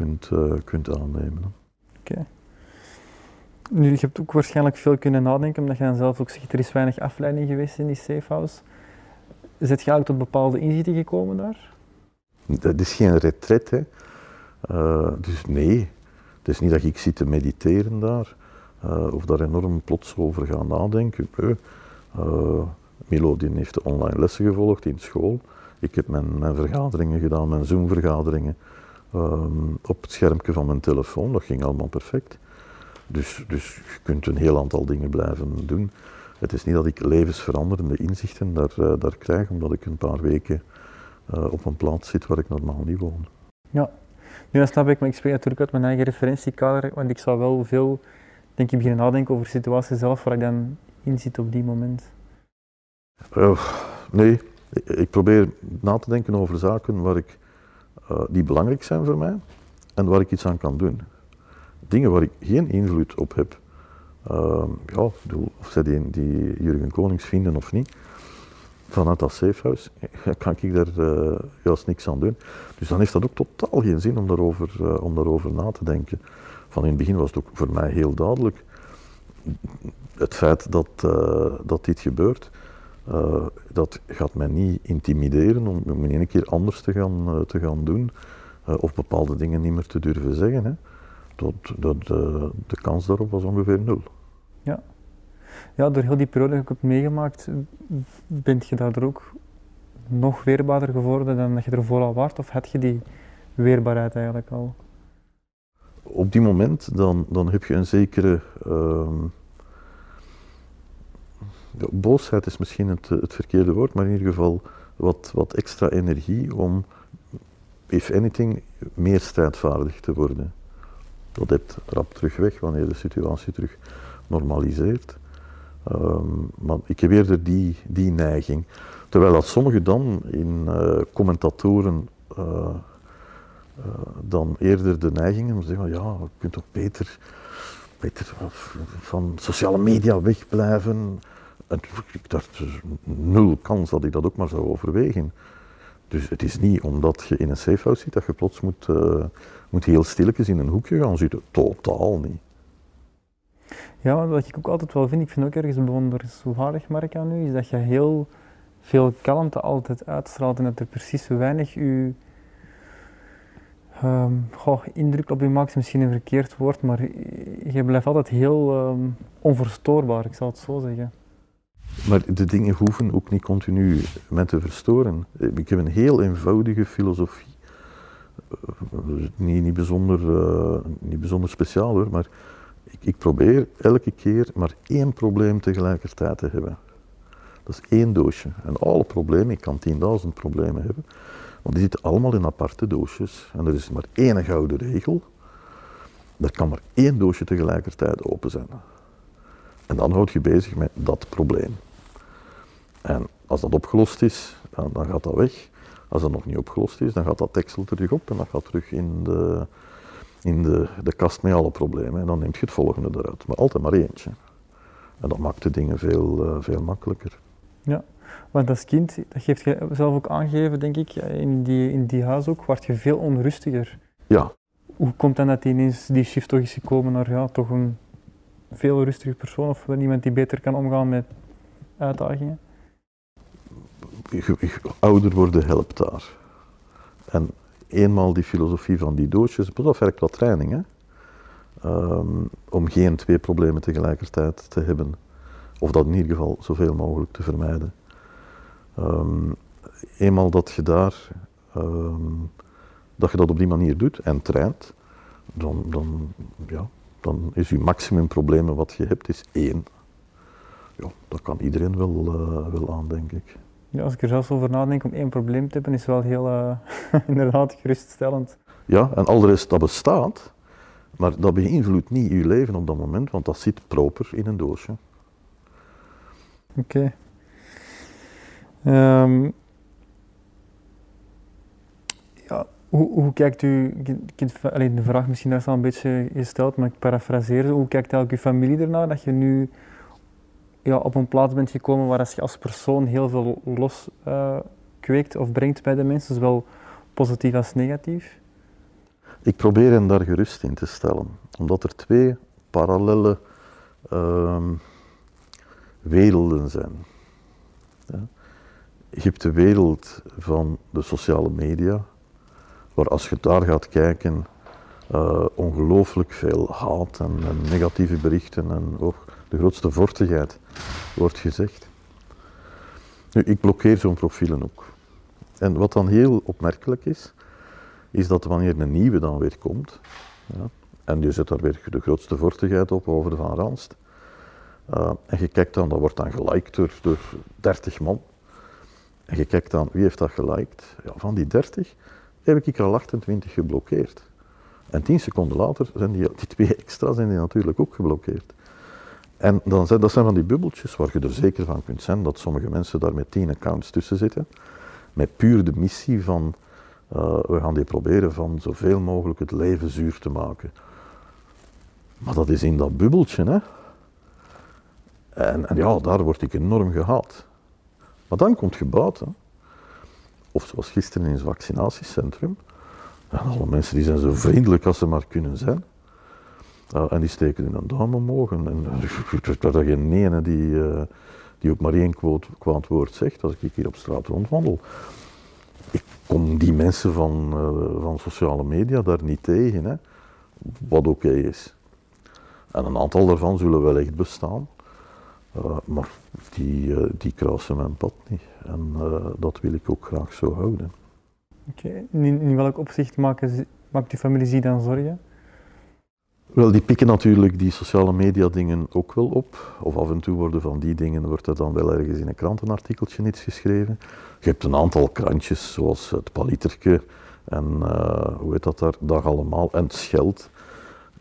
kunt, uh, kunt aannemen. Oké. Okay. Nu, je hebt ook waarschijnlijk veel kunnen nadenken, omdat je dan zelf ook zegt, er is weinig afleiding geweest in die safehouse. Zit je eigenlijk tot bepaalde inzichten gekomen daar? Dat is geen retret, hè. Uh, dus nee, het is niet dat ik zit te mediteren daar, uh, of daar enorm plots over gaan nadenken. Uh, Milo die heeft online lessen gevolgd in school. Ik heb mijn, mijn vergaderingen gedaan, mijn Zoom-vergaderingen. Um, op het schermpje van mijn telefoon. Dat ging allemaal perfect. Dus, dus je kunt een heel aantal dingen blijven doen. Het is niet dat ik levensveranderende inzichten daar, uh, daar krijg, omdat ik een paar weken uh, op een plaats zit waar ik normaal niet woon. Ja, nu dat snap ik, maar ik spreek natuurlijk uit mijn eigen referentiekader, want ik zou wel veel, denk ik, beginnen nadenken over de situatie zelf waar ik dan in zit op die moment. Uh, nee, ik, ik probeer na te denken over zaken waar ik uh, die belangrijk zijn voor mij en waar ik iets aan kan doen. Dingen waar ik geen invloed op heb. Uh, ja, of zij die, die Jurgen Konings vinden of niet, vanuit dat safehouse kan ik daar uh, juist niks aan doen. Dus dan heeft dat ook totaal geen zin om daarover, uh, om daarover na te denken. Van in het begin was het ook voor mij heel duidelijk. Het feit dat, dat dit gebeurt, Eh, dat gaat mij niet intimideren om, om in één keer anders te gaan, eh, te gaan doen eh, of bepaalde dingen niet meer te durven zeggen. Hè. Dat, dat, de kans daarop was ongeveer nul. Ja. ja, door heel die periode dat ik heb meegemaakt, bent je daardoor ook nog weerbaarder geworden dan dat je ervoor al waard? Of had je die weerbaarheid eigenlijk al? Op die moment dan, dan heb je een zekere boosheid is misschien het, het, verkeerde woord, maar in ieder geval wat, wat extra energie om, if anything, meer strijdvaardig te worden. Dat hebt rap terug weg wanneer de situatie terug normaliseert. Ehm, maar ik heb eerder die, die neiging. Terwijl dat sommigen dan in uh, commentatoren uh, dan eerder de neiging om te zeggen: ja, je kunt toch beter, beter van sociale media wegblijven. En ik dacht, nul kans dat ik dat ook maar zou overwegen. Dus het is niet omdat je in een safehouse zit dat je plots moet, uh, moet heel stilletjes in een hoekje gaan zitten. Totaal niet. Ja, wat ik ook altijd wel vind, ik vind ook ergens bewonderenswaardig, Mark, aan u, is dat je heel veel kalmte altijd uitstraalt en dat er precies zo weinig u goh, indruk op je maakt, is misschien een verkeerd woord, maar je blijft altijd heel um, onverstoorbaar, ik zal het zo zeggen. Maar de dingen hoeven ook niet continu met te verstoren. Ik heb een heel eenvoudige filosofie. Niet, niet, bijzonder, uh, niet bijzonder speciaal hoor, maar ik, ik, probeer elke keer maar één probleem tegelijkertijd te hebben. Dat is één doosje. En alle problemen, ik kan 10.000 problemen hebben, want die zitten allemaal in aparte doosjes. En er is maar één gouden regel. Er kan maar één doosje tegelijkertijd open zijn. En dan houd je bezig met dat probleem. En als dat opgelost is, dan, dan, gaat dat weg. Als dat nog niet opgelost is, dan gaat dat tekstel terug op en dat gaat terug in de, in de, de kast met alle problemen. En dan neemt je het volgende eruit. Maar altijd maar eentje. En dat maakt de dingen veel, uh, veel makkelijker. Ja, want als kind, dat geeft je zelf ook aangegeven, denk ik, in die, in die huis ook, word je veel onrustiger. Ja. Hoe komt dan dat ineens die shift toch is gekomen naar ja, toch een veel rustiger persoon of iemand die beter kan omgaan met uitdagingen? Ouder worden helpt daar. En eenmaal die filosofie van die doosjes, op, werkt wat training, hè? Um, om geen twee problemen tegelijkertijd te hebben. Of dat in ieder geval zoveel mogelijk te vermijden. Um, eenmaal dat je daar, um, dat je dat op die manier doet en traint, dan, dan, ja, dan is je maximumprobleem wat je hebt is één. Ja, dat kan iedereen wel, uh, wel aan, denk ik. Ja, als ik er zelfs over nadenk om één probleem te hebben, is wel heel uh, inderdaad geruststellend. Ja, en al de rest dat bestaat, maar dat beïnvloedt niet je leven op dat moment, want dat zit proper in een doosje. Oké. Okay. Um, ja, hoe, hoe, kijkt u, de vraag misschien is al een beetje gesteld, maar ik parafraseer, hoe kijkt eigenlijk uw familie ernaar dat je nu ja, op een plaats bent gekomen waar als je als persoon heel veel los uh, kweekt of brengt bij de mensen, zowel positief als negatief? Ik probeer hen daar gerust in te stellen, omdat er twee parallele uh, werelden zijn. Ja. Je hebt de wereld van de sociale media, waar als je daar gaat kijken, uh, ongelooflijk veel haat en, negatieve berichten en ook de grootste vortigheid wordt gezegd. Nu, ik blokkeer zo'n profielen ook. En wat dan heel opmerkelijk is, is dat wanneer een nieuwe dan weer komt, ja, en je zet daar weer de grootste vortigheid op over de Van Ranst, uh, en je kijkt dan, dat wordt dan geliked door, door 30 man, en je kijkt dan, wie heeft dat geliked? Ja, van die 30 heb ik al 28 geblokkeerd. En 10 seconden later zijn die, die twee extra zijn die natuurlijk ook geblokkeerd. En dan zijn, dat zijn van die bubbeltjes waar je er zeker van kunt zijn dat sommige mensen daar met 10 accounts tussen zitten. Met puur de missie van, uh, we gaan die proberen van zoveel mogelijk het leven zuur te maken. Maar dat is in dat bubbeltje, hè. En, en ja, daar word ik enorm gehaald. Maar dan komt je buiten. Of zoals gisteren in het vaccinatiecentrum. En alle mensen die zijn zo vriendelijk als ze maar kunnen zijn. Uh, en die steken hun duim omhoog. En, en er geen ene die, uh, die ook maar één kwaad woord zegt als ik hier op straat rondwandel. Ik kom die mensen van, eh, van sociale media daar niet tegen, hè, wat oké is. En een aantal daarvan zullen wel echt bestaan, eh, maar die, eh, die kruisen mijn pad niet. En eh, dat wil ik ook graag zo houden. Oké, in, in welk opzicht maken maakt uw familie zich dan zorgen? Wel, die pikken natuurlijk die sociale media dingen ook wel op. Of af en toe worden van die dingen, wordt er dan wel ergens in een krantenartikeltje iets geschreven. Je hebt een aantal krantjes, zoals het Paliterke en eh, hoe heet dat daar, Dag Allemaal, en het Scheld.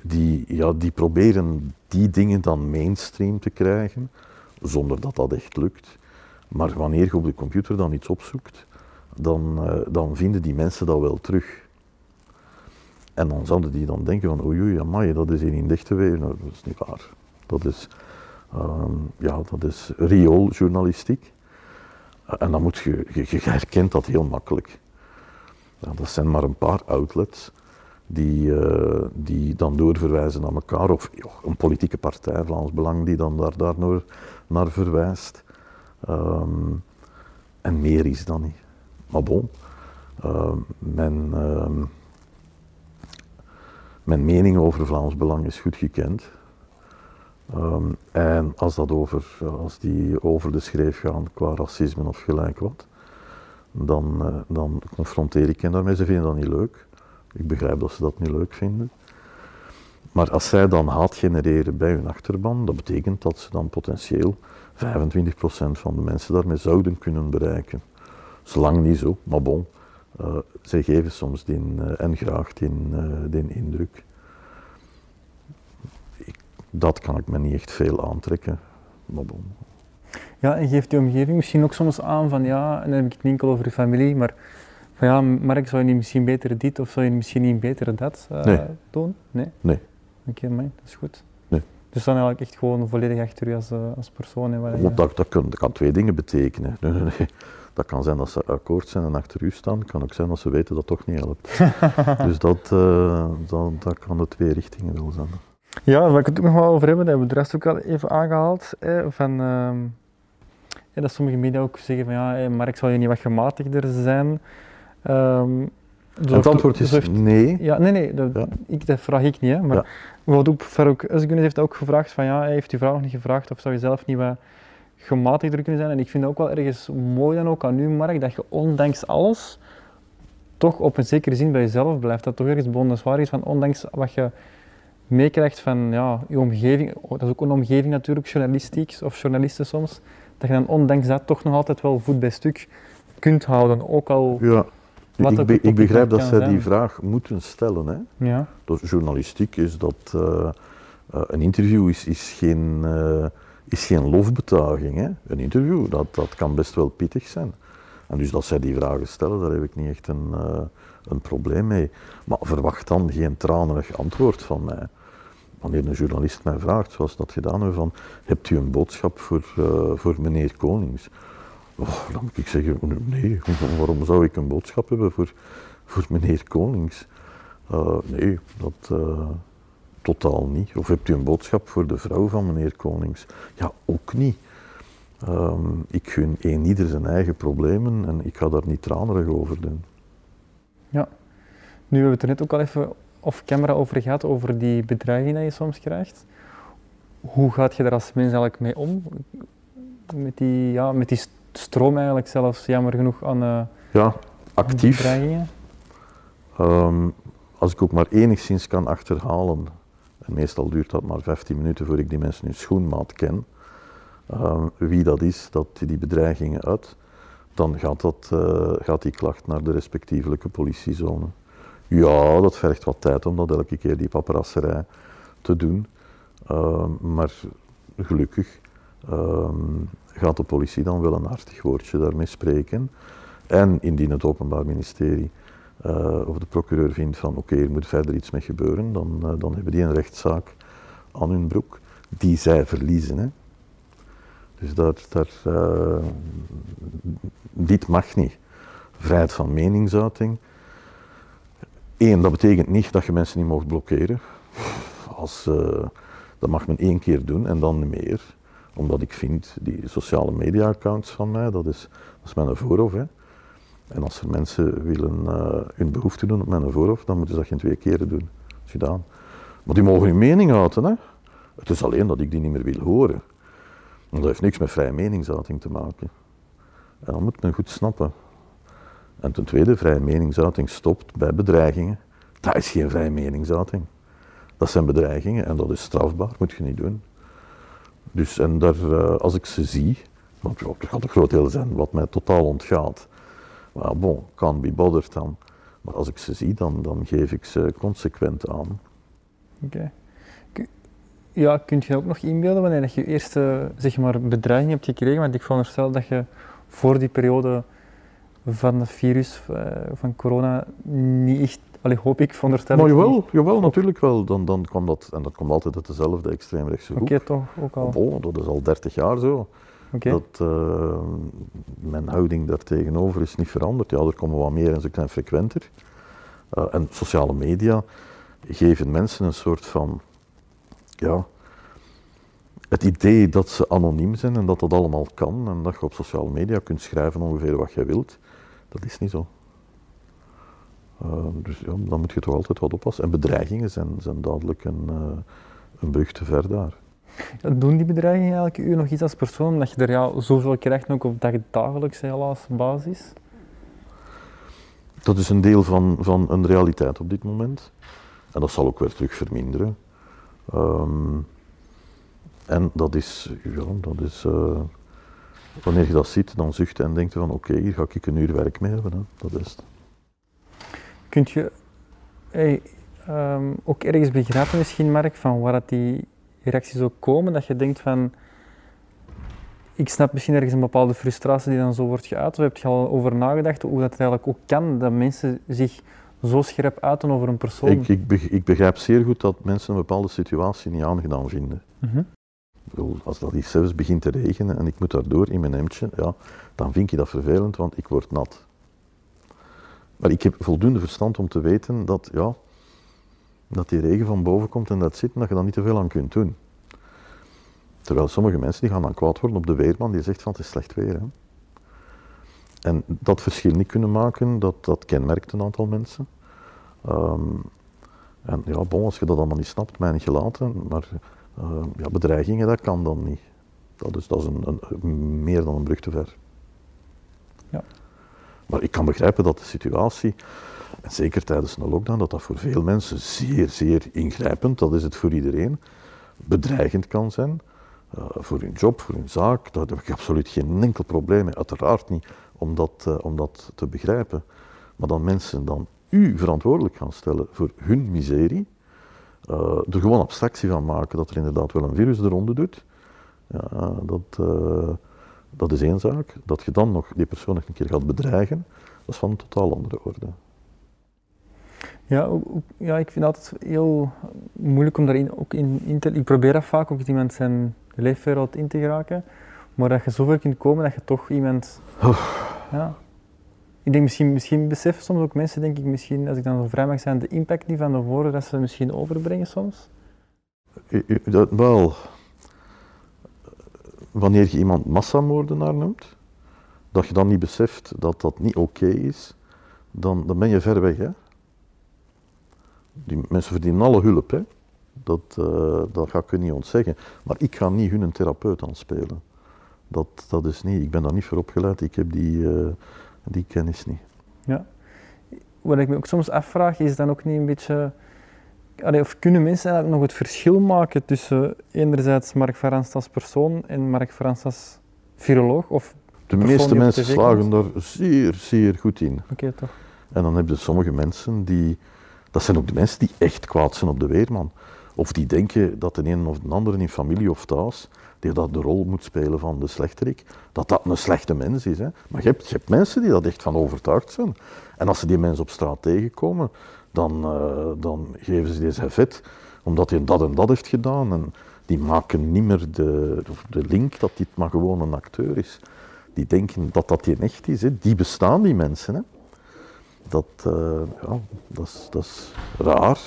Die, ja, die proberen die dingen dan mainstream te krijgen, zonder dat dat echt lukt. Maar wanneer je op de computer dan iets opzoekt, dan, eh, dan vinden die mensen dat wel terug. En dan zouden die dan denken van oei oei, amai, dat is hier in dichte weer. Nou, dat is niet waar. Dat is, ehm, ja, dat is riooljournalistiek. Eh, En dan moet je, je, herkent dat heel makkelijk. Ja, dat zijn maar een paar outlets die, eh, die dan doorverwijzen naar elkaar. Of ja, een politieke partij, Vlaams Belang, die dan daar, daar naar, naar verwijst. Ehm, en meer is dan niet. Maar bon, ehm, men, ehm, mijn mening over Vlaams Belang is goed gekend. En als, dat over, als die over de schreef gaan qua racisme of gelijk wat, dan, eh, dan confronteer ik hen daarmee. Ze vinden dat niet leuk. Ik begrijp dat ze dat niet leuk vinden. Maar als zij dan haat genereren bij hun achterban, dat betekent dat ze dan potentieel 25% van de mensen daarmee zouden kunnen bereiken. Zolang niet zo, maar bon. eh, zij geven soms die, eh, en graag die, die indruk. Ik, dat kan ik me niet echt veel aantrekken, maar bon. Ja, en geeft die omgeving misschien ook soms aan van ja, en dan heb ik het niet enkel over je familie, maar van ja, Mark, zou je niet misschien beter dit of zou je misschien niet beter dat Nee. doen? Nee? Nee. Oké, man, dat is goed. Dus dan eigenlijk echt gewoon volledig achter u als, eh, als persoon. Je- Want dat, dat, kan, dat kan twee dingen betekenen. Nee, nee, nee. Dat kan zijn dat ze akkoord zijn en achter u staan. Het kan ook zijn dat ze weten dat het toch niet helpt. dus dat, eh, dat, dat kan de twee richtingen wel zijn. Ja, waar ik het ook nog wel over hebben, dat hebben we de rest ook al even aangehaald. Hè, van, ehm, dat sommige media ook zeggen van ja, hè, Mark, zal je niet wat gematigder zijn? Ehm, het antwoord is nee. Ja, nee, nee, dat, Ja. ik, dat vraag ik niet. Hè, maar Ja. bijvoorbeeld ook Farouk Özgün heeft ook gevraagd van ja, hij heeft uw vrouw nog niet gevraagd of zou je zelf niet wat gematigder kunnen zijn. En ik vind ook wel ergens mooi dan ook aan u, Mark, dat je ondanks alles toch op een zekere zin bij jezelf blijft. Dat toch ergens bewonderenswaardig is van ondanks wat je meekrijgt van ja, je omgeving, oh, dat is ook een omgeving natuurlijk, journalistiek of journalisten soms, dat je dan ondanks dat toch nog altijd wel voet bij stuk kunt houden. Ook al, Ja. Wat Ik, be- ik begrijp dat zij zijn. die vraag moeten stellen. Hè. ja, Dus journalistiek is dat eh, eh, een interview is, is, geen, eh, is geen lofbetuiging. Hè. Een interview, dat, dat kan best wel pittig zijn. En dus dat zij die vragen stellen, daar heb ik niet echt een, een probleem mee. Maar verwacht dan geen tranerig antwoord van mij. Wanneer een journalist mij vraagt, zoals dat gedaan heeft, van hebt u een boodschap voor, voor meneer Konings? Oh, dan moet ik zeggen, nee, waarom zou ik een boodschap hebben voor, voor meneer Konings? Eh, nee, dat eh, totaal niet. Of hebt u een boodschap voor de vrouw van meneer Konings? Ja, ook niet. Ehm, ik gun een ieder zijn eigen problemen en ik ga daar niet tranerig over doen. Nu hebben we het er net ook al even off camera over gehad, over die bedreiging die je soms krijgt. Hoe gaat je daar als mens eigenlijk mee om? Met die, ja, met die stroom eigenlijk zelfs, jammer genoeg, aan eh, Ja, actief. Ehm, als ik ook maar enigszins kan achterhalen, en meestal duurt dat maar 15 minuten voor ik die mensen hun schoenmaat ken, ehm, wie dat is dat die bedreigingen uit, dan gaat, dat, eh, gaat die klacht naar de respectievelijke politiezone. Ja, dat vergt wat tijd om dat elke keer die paparasserij te doen, Ehm, maar gelukkig gaat de politie dan wel een hartig woordje daarmee spreken. En indien het Openbaar Ministerie eh, of de procureur vindt van oké, er moet verder iets mee gebeuren, dan, eh, dan hebben die een rechtszaak aan hun broek die zij verliezen. Hè. Dus dat, dat, eh, dit mag niet. Vrijheid van meningsuiting. Eén, dat betekent niet dat je mensen niet mag blokkeren. Als, dat mag men één keer doen en dan niet meer. Omdat ik vind, die sociale media-accounts van mij, dat is, mijn voorhoofd. Hè. En als er mensen willen uh, hun behoefte doen op mijn voorhoofd, dan moeten ze dat geen twee keren doen. Dat is gedaan. Maar die mogen hun mening uiten. Hè. Het is alleen dat ik die niet meer wil horen. Want dat heeft niks met vrije meningsuiting te maken. En dat moet men goed snappen. En ten tweede, vrije meningsuiting stopt bij bedreigingen. Dat is geen vrije meningsuiting. Dat zijn bedreigingen en dat is strafbaar, moet je niet doen. Dus en daar, uh, als ik ze zie, want ja, er gaat een groot deel zijn wat mij totaal ontgaat. Maar bon, kan be bothered dan. Maar als ik ze zie, dan, dan geef ik ze consequent aan. Oké. Ja, kun je ook nog inbeelden wanneer je eerste zeg maar, bedreiging hebt gekregen? Want ik veronderstel dat je voor die periode van het virus, uh, van corona, niet echt, allee, hoop ik, veronderstel Maar jawel, jawel natuurlijk wel. Dan, dan kwam dat, en dat komt altijd uit dezelfde extreemrechtse groep. Oké, toch, ook al. Oh, dat is al 30 jaar zo. Okay. Dat, uh, mijn houding daar tegenover is niet veranderd. Ja, er komen wat meer en ze zijn frequenter. Uh, en sociale media geven mensen een soort van, ja, het idee dat ze anoniem zijn en dat dat allemaal kan en dat je op sociale media kunt schrijven ongeveer wat je wilt, dat is niet zo. Uh, dus ja, dan moet je toch altijd wat oppassen. En bedreigingen zijn, zijn duidelijk een, uh, een brug te ver daar. Ja, doen die bedreigingen eigenlijk u nog iets als persoon, omdat je er ja, zoveel krijgt ook op dagelijkse helaas basis? Dat is een deel van, van een realiteit op dit moment. En dat zal ook weer terug verminderen. Um, en dat is, ja, dat is uh, wanneer je dat ziet, dan zucht je en denkt van oké, okay, hier ga ik een uur werk mee hebben. Hè. Dat is het. Kunt je hey, um, ook ergens begrijpen misschien, Mark, van waar dat die reacties ook komen, dat je denkt van ik snap misschien ergens een bepaalde frustratie die dan zo wordt geuit, of heb je al over nagedacht hoe dat eigenlijk ook kan, dat mensen zich zo scherp uiten over een persoon? Ik, ik, ik begrijp zeer goed dat mensen een bepaalde situatie niet aangedaan vinden. Mm -hmm. Als dat iets zelfs begint te regenen en ik moet daardoor in mijn hemdje, ja, dan vind ik dat vervelend, want ik word nat. Maar ik heb voldoende verstand om te weten dat, ja, dat die regen van boven komt en dat zit en dat je daar niet te veel aan kunt doen. Terwijl sommige mensen die gaan dan kwaad worden op de weerman die zegt van het is slecht weer. Hè. En dat verschil niet kunnen maken, dat, dat kenmerkt een aantal mensen. Um, en ja, bon, als je dat allemaal niet snapt, mij niet gelaten, maar uh, ja, bedreigingen, dat kan dan niet. Dat is, dat is een, een, meer dan een brug te ver. Ja. Maar ik kan begrijpen dat de situatie, en zeker tijdens een lockdown, dat dat voor veel mensen zeer, zeer ingrijpend, dat is het voor iedereen, bedreigend kan zijn. Uh, voor hun job, voor hun zaak, daar heb ik absoluut geen enkel probleem mee, uiteraard niet, om dat, uh, om dat te begrijpen. Maar dan mensen dan u verantwoordelijk gaan stellen voor hun miserie, uh, er gewoon abstractie van maken dat er inderdaad wel een virus eronder doet, ja, dat, dat is één zaak. Dat je dan nog die persoon nog een keer gaat bedreigen, dat is van een totaal andere orde. Ja, ja, ik vind het altijd heel moeilijk om daarin ook in, in te... Ik probeer dat vaak ook iemand zijn leefwereld in te geraken, maar dat je zover kunt komen dat je toch iemand... Oh. Ja, ik denk misschien, misschien beseffen soms ook mensen, denk ik misschien, als ik dan zo vrij mag zijn, de impact niet van de woorden dat ze misschien overbrengen soms? Dat, wel, wanneer je iemand massamoordenaar noemt, dat je dan niet beseft dat dat niet oké is, dan, dan ben je ver weg. Hè? Die mensen verdienen alle hulp, hè? Dat, uh, dat ga ik niet ontzeggen. Maar ik ga niet hun een therapeut aanspelen. Dat, dat is niet, ik ben daar niet voor opgeleid, ik heb die... Uh, die kennis niet. Ja. Wat ik me ook soms afvraag, is dan ook niet een beetje... Allee, of kunnen mensen eigenlijk nog het verschil maken tussen enerzijds Mark Verans als persoon en Mark Verans als viroloog? Of de meeste mensen slagen daar zeer, zeer goed in. Oké, okay, toch. En dan heb je sommige mensen die... Dat zijn ook de mensen die echt kwaad zijn op de weerman. Of die denken dat de een of de andere in familie of thuis die dat de rol moet spelen van de slechterik, dat dat een slechte mens is. Hè. Maar je hebt, je hebt mensen die dat echt van overtuigd zijn. En als ze die mensen op straat tegenkomen, dan, uh, dan geven ze deze vet, omdat hij dat en dat heeft gedaan. En die maken niet meer de, de link dat dit maar gewoon een acteur is. Die denken dat dat in echt is. Hè. Die bestaan, die mensen. Hè. Dat, uh, ja, dat, is, dat raar,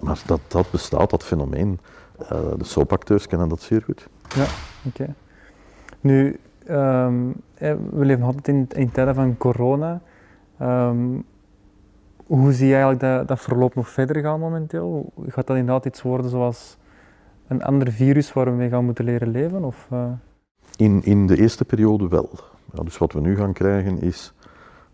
maar dat, dat bestaat, dat fenomeen. Uh, de soapacteurs kennen dat zeer goed. Ja, oké. Nu, ehm, eh, we leven altijd in, in tijden van corona. Ehm, hoe zie je eigenlijk dat, dat verloop nog verder gaan momenteel? Gaat dat inderdaad iets worden zoals een ander virus waar we mee gaan moeten leren leven? Of, eh? In, in de eerste periode wel. Ja, dus wat we nu gaan krijgen is,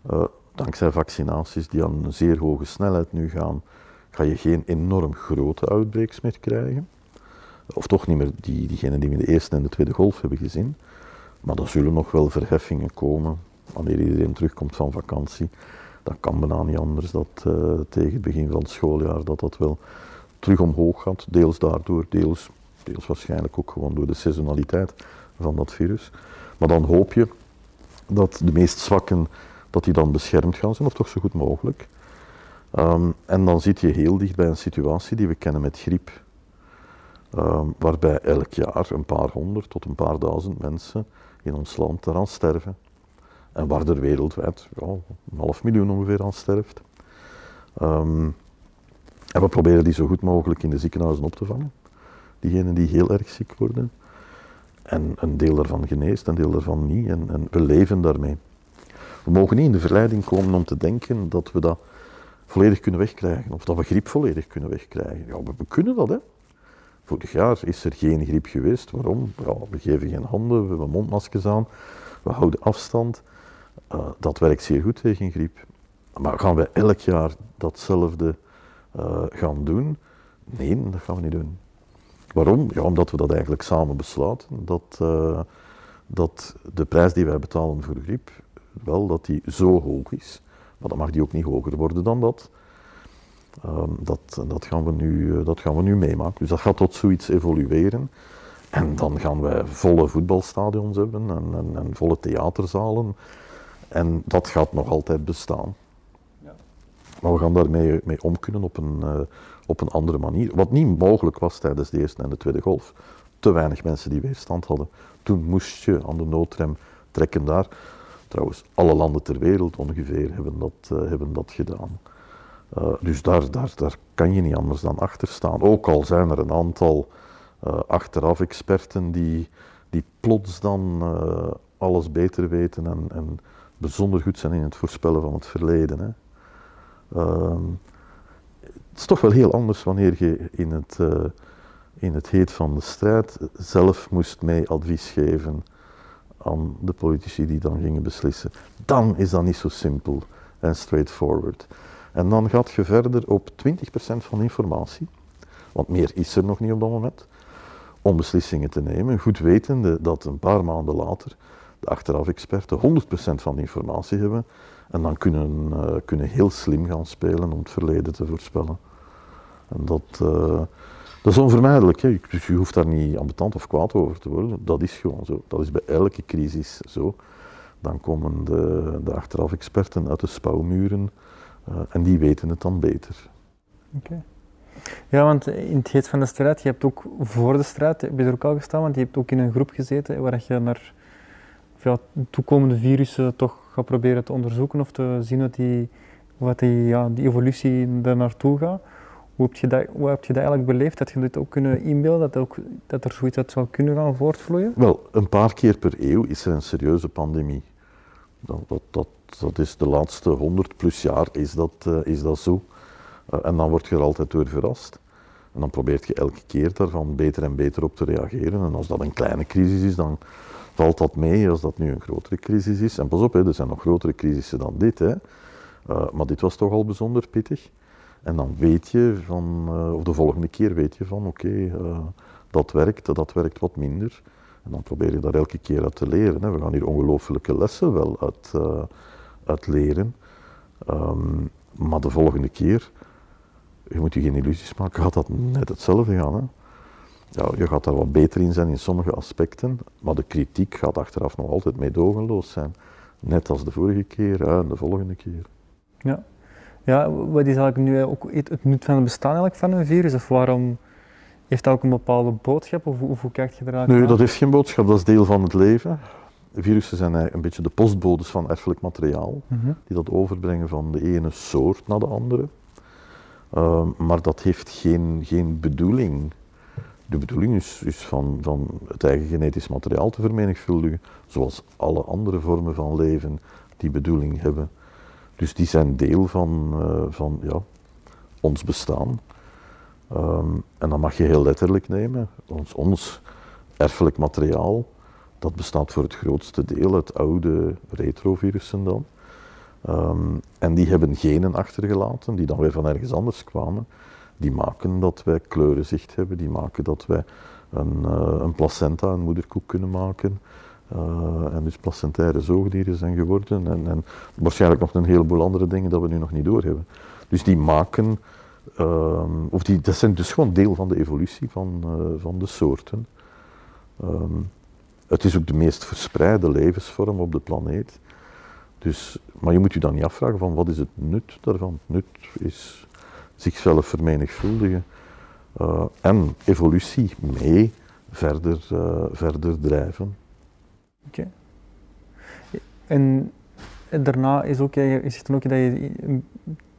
eh, dankzij vaccinaties die aan een zeer hoge snelheid nu gaan, ga je geen enorm grote outbreaks meer krijgen. Of toch niet meer die, diegenen die we in de eerste en de tweede golf hebben gezien. Maar er zullen nog wel verheffingen komen wanneer iedereen terugkomt van vakantie. Dat kan bijna niet anders dat eh, tegen het begin van het schooljaar dat dat wel terug omhoog gaat. Deels daardoor, deels, deels waarschijnlijk ook gewoon door de seasonaliteit van dat virus. Maar dan hoop je dat de meest zwakken dat die dan beschermd gaan zijn, of toch zo goed mogelijk. Ehm, en dan zit je heel dicht bij een situatie die we kennen met griep. Ehm, waarbij elk jaar een paar honderd tot een paar duizend mensen in ons land eraan sterven. En waar er wereldwijd ja, een half miljoen ongeveer aan sterft. Ehm, en we proberen die zo goed mogelijk in de ziekenhuizen op te vangen. Diegenen die heel erg ziek worden. En een deel daarvan geneest, een deel daarvan niet. En, en we leven daarmee. We mogen niet in de verleiding komen om te denken dat we dat volledig kunnen wegkrijgen. Of dat we griep volledig kunnen wegkrijgen. Ja, we, kunnen dat, hè. Vorig jaar is er geen griep geweest. Waarom? We geven geen handen, we hebben mondmaskers aan, we houden afstand. Uh, dat werkt zeer goed tegen griep. Maar gaan we elk jaar datzelfde uh, gaan doen? Nee, dat gaan we niet doen. Waarom? Ja, omdat we dat eigenlijk samen besluiten. Dat, uh, dat de prijs die wij betalen voor griep, wel dat die zo hoog is. Maar dan mag die ook niet hoger worden dan dat. Um, dat, dat, gaan we nu, dat gaan we nu meemaken. Dus dat gaat tot zoiets evolueren. En dan gaan wij volle voetbalstadions hebben en, en, en volle theaterzalen. En dat gaat nog altijd bestaan. Ja. Maar we gaan daarmee mee om kunnen op een, uh, op een andere manier. Wat niet mogelijk was tijdens de eerste en de tweede golf. Te weinig mensen die weerstand hadden. Toen moest je aan de noodrem trekken daar. Trouwens, alle landen ter wereld ongeveer hebben dat, uh, hebben dat gedaan. Uh, dus daar, daar, daar kan je niet anders dan achter staan. Ook al zijn er een aantal uh, achteraf experten die, die plots dan alles beter weten en, en bijzonder goed zijn in het voorspellen van het verleden. Hè. Uh, het is toch wel heel anders wanneer je in het, uh, in het heet van de strijd zelf moest mee advies geven aan de politici die dan gingen beslissen. Dan is dat niet zo simpel en straightforward. En dan gaat je verder op 20% van informatie, want meer is er nog niet op dat moment, om beslissingen te nemen, goed wetende dat een paar maanden later achteraf-experten 100% van de informatie hebben en dan kunnen, uh, kunnen heel slim gaan spelen om het verleden te voorspellen. En dat, uh, dat is onvermijdelijk. Hè. Dus je hoeft daar niet ambetant of kwaad over te worden. Dat is gewoon zo. Dat is bij elke crisis zo. Dan komen de, de achteraf-experten uit de spouwmuren uh, en die weten het dan beter. Oké. Ja, want in het heet van de strijd, je hebt ook voor de strijd, heb je er ook al gestaan, want je hebt ook in een groep gezeten waar je naar ja, toekomende virussen toch gaat proberen te onderzoeken of te zien wat die, wat die, ja, die evolutie daar naartoe gaat. Hoe heb, je dat, hoe heb je dat eigenlijk beleefd? Dat je dit ook kunnen inbeelden, dat, ook, dat er zoiets uit zou kunnen gaan voortvloeien? Wel, een paar keer per eeuw is er een serieuze pandemie. Dat, dat, dat, dat is de laatste 100 plus jaar is dat, uh, is dat zo. Uh, en dan word je er altijd door verrast. En dan probeert je elke keer daarvan beter en beter op te reageren. En als dat een kleine crisis is, dan valt dat mee als dat nu een grotere crisis is. En pas op, hè, er zijn nog grotere crisissen dan dit. Hè. Uh, maar dit was toch al bijzonder pittig. En dan weet je van, uh, of de volgende keer weet je van, oké, uh, dat werkt, dat werkt wat minder. En dan probeer je daar elke keer uit te leren. Hè. We gaan hier ongelooflijke lessen wel uit, leren. Um, maar de volgende keer, je moet je geen illusies maken, gaat dat net hetzelfde gaan. Hè ja, je gaat daar wat beter in zijn in sommige aspecten, maar de kritiek gaat achteraf nog altijd meedogenloos zijn. Net als de vorige keer en de volgende keer. Ja. ja, wat is eigenlijk nu ook het nut van het bestaan eigenlijk van een virus? Of waarom heeft dat ook een bepaalde boodschap? Of, hoe kijk je eruit? Nee, dat heeft geen boodschap, dat is deel van het leven. Virussen zijn eigenlijk een beetje de postbodes van erfelijk materiaal, mm -hmm. die dat overbrengen van de ene soort naar de andere. Uh, maar dat heeft geen, geen bedoeling De bedoeling is, van, het eigen genetisch materiaal te vermenigvuldigen, zoals alle andere vormen van leven die bedoeling hebben. Dus die zijn deel van, uh, van ja, ons bestaan. Um, en dat mag je heel letterlijk nemen. Ons, ons erfelijk materiaal, dat bestaat voor het grootste deel uit oude retrovirussen dan. Um, en die hebben genen achtergelaten, die dan weer van ergens anders kwamen. Die maken dat wij kleurenzicht hebben, die maken dat wij een, uh, een placenta, een moederkoek kunnen maken. Uh, en dus placentaire zoogdieren zijn geworden. En, en, waarschijnlijk nog een heleboel andere dingen dat we nu nog niet doorhebben. Dus die maken, uh, of die, dat zijn dus gewoon deel van de evolutie van, uh, van de soorten. Um, het is ook de meest verspreide levensvorm op de planeet. Dus, maar je moet je dan niet afvragen van wat is het nut daarvan. Het nut is zichzelf vermenigvuldigen uh, en evolutie mee verder, uh, verder drijven. Oké. En daarna is ook, je zegt dan ook dat je,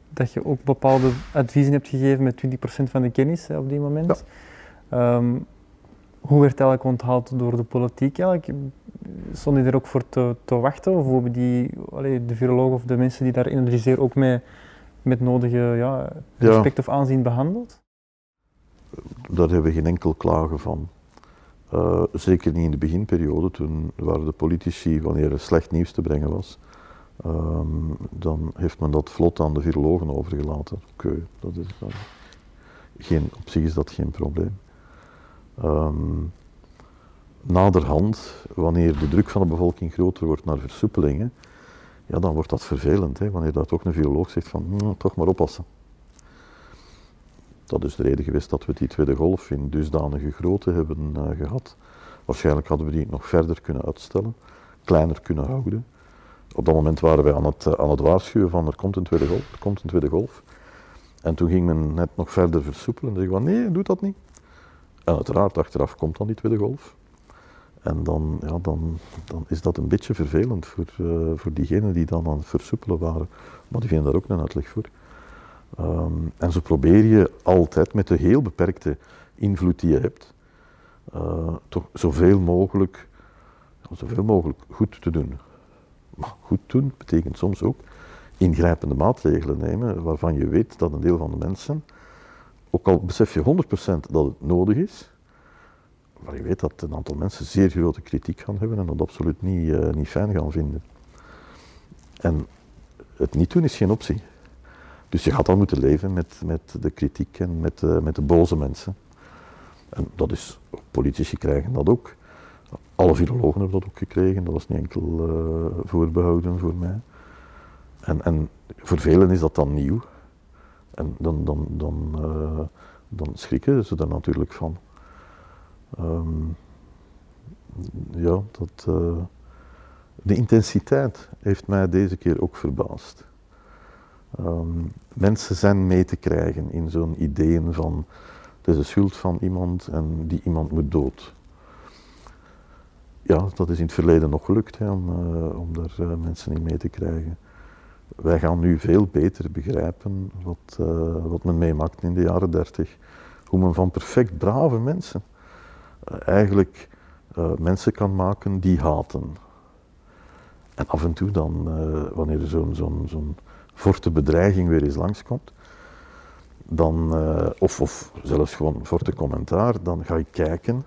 dat je ook bepaalde adviezen hebt gegeven met 20% van de kennis hè, op die moment. Ja. Um, hoe werd eigenlijk onthaald door de politiek eigenlijk? Stond die er ook voor te, te wachten? Of hebben die, allee, de virologen of de mensen die daar analyseren ook mee, met nodige ja, respect of aanzien behandeld? Daar hebben we geen enkel klagen van. Uh, zeker niet in de beginperiode, toen waren de politici, wanneer er slecht nieuws te brengen was, um, dan heeft men dat vlot aan de virologen overgelaten. Oké, dat is, uh, geen, op zich is dat geen probleem. Um, naderhand, wanneer de druk van de bevolking groter wordt naar versoepelingen, ja, dan wordt dat vervelend. Hè, wanneer dat toch een viroloog zegt van, hm, toch maar oppassen. Dat is de reden geweest dat we die tweede golf in dusdanige grootte hebben uh, gehad. Waarschijnlijk hadden we die nog verder kunnen uitstellen, kleiner kunnen houden. Op dat moment waren wij aan het, uh, aan het waarschuwen van er komt een tweede golf, er komt een tweede golf. En toen ging men net nog verder versoepelen en zei van nee, doe dat niet. En uiteraard, achteraf komt dan die tweede golf. En dan, ja, dan, dan is dat een beetje vervelend voor, uh, voor diegenen die dan aan het versoepelen waren. Maar die vinden daar ook een uitleg voor. Um, en zo probeer je altijd met de heel beperkte invloed die je hebt, uh, toch zoveel mogelijk, zoveel mogelijk goed te doen. Maar goed doen betekent soms ook ingrijpende maatregelen nemen waarvan je weet dat een deel van de mensen ook al besef je 100% dat het nodig is, maar je weet dat een aantal mensen zeer grote kritiek gaan hebben en dat absoluut niet, uh, niet fijn gaan vinden. En het niet doen is geen optie. Dus je gaat dan moeten leven met, met de kritiek en met, uh, met de boze mensen. En dat is, politici krijgen dat ook. Alle virologen hebben dat ook gekregen, dat was niet enkel uh, voorbehouden voor mij. En, en voor velen is dat dan nieuw. En dan, dan, dan, dan schrikken ze er natuurlijk van. Um, ja, dat, uh, de intensiteit heeft mij deze keer ook verbaasd. Um, mensen zijn mee te krijgen in zo'n ideeën van het is de schuld van iemand en die iemand moet dood. Ja, dat is in het verleden nog gelukt om, uh, om daar uh, mensen in mee te krijgen wij gaan nu veel beter begrijpen wat, wat men meemaakt in de jaren dertig. Hoe men van perfect brave mensen eigenlijk uh, mensen kan maken die haten. En af en toe dan, wanneer er zo'n zo'n zo'n forte bedreiging weer eens langskomt, dan, of, of zelfs gewoon forte commentaar, dan ga je kijken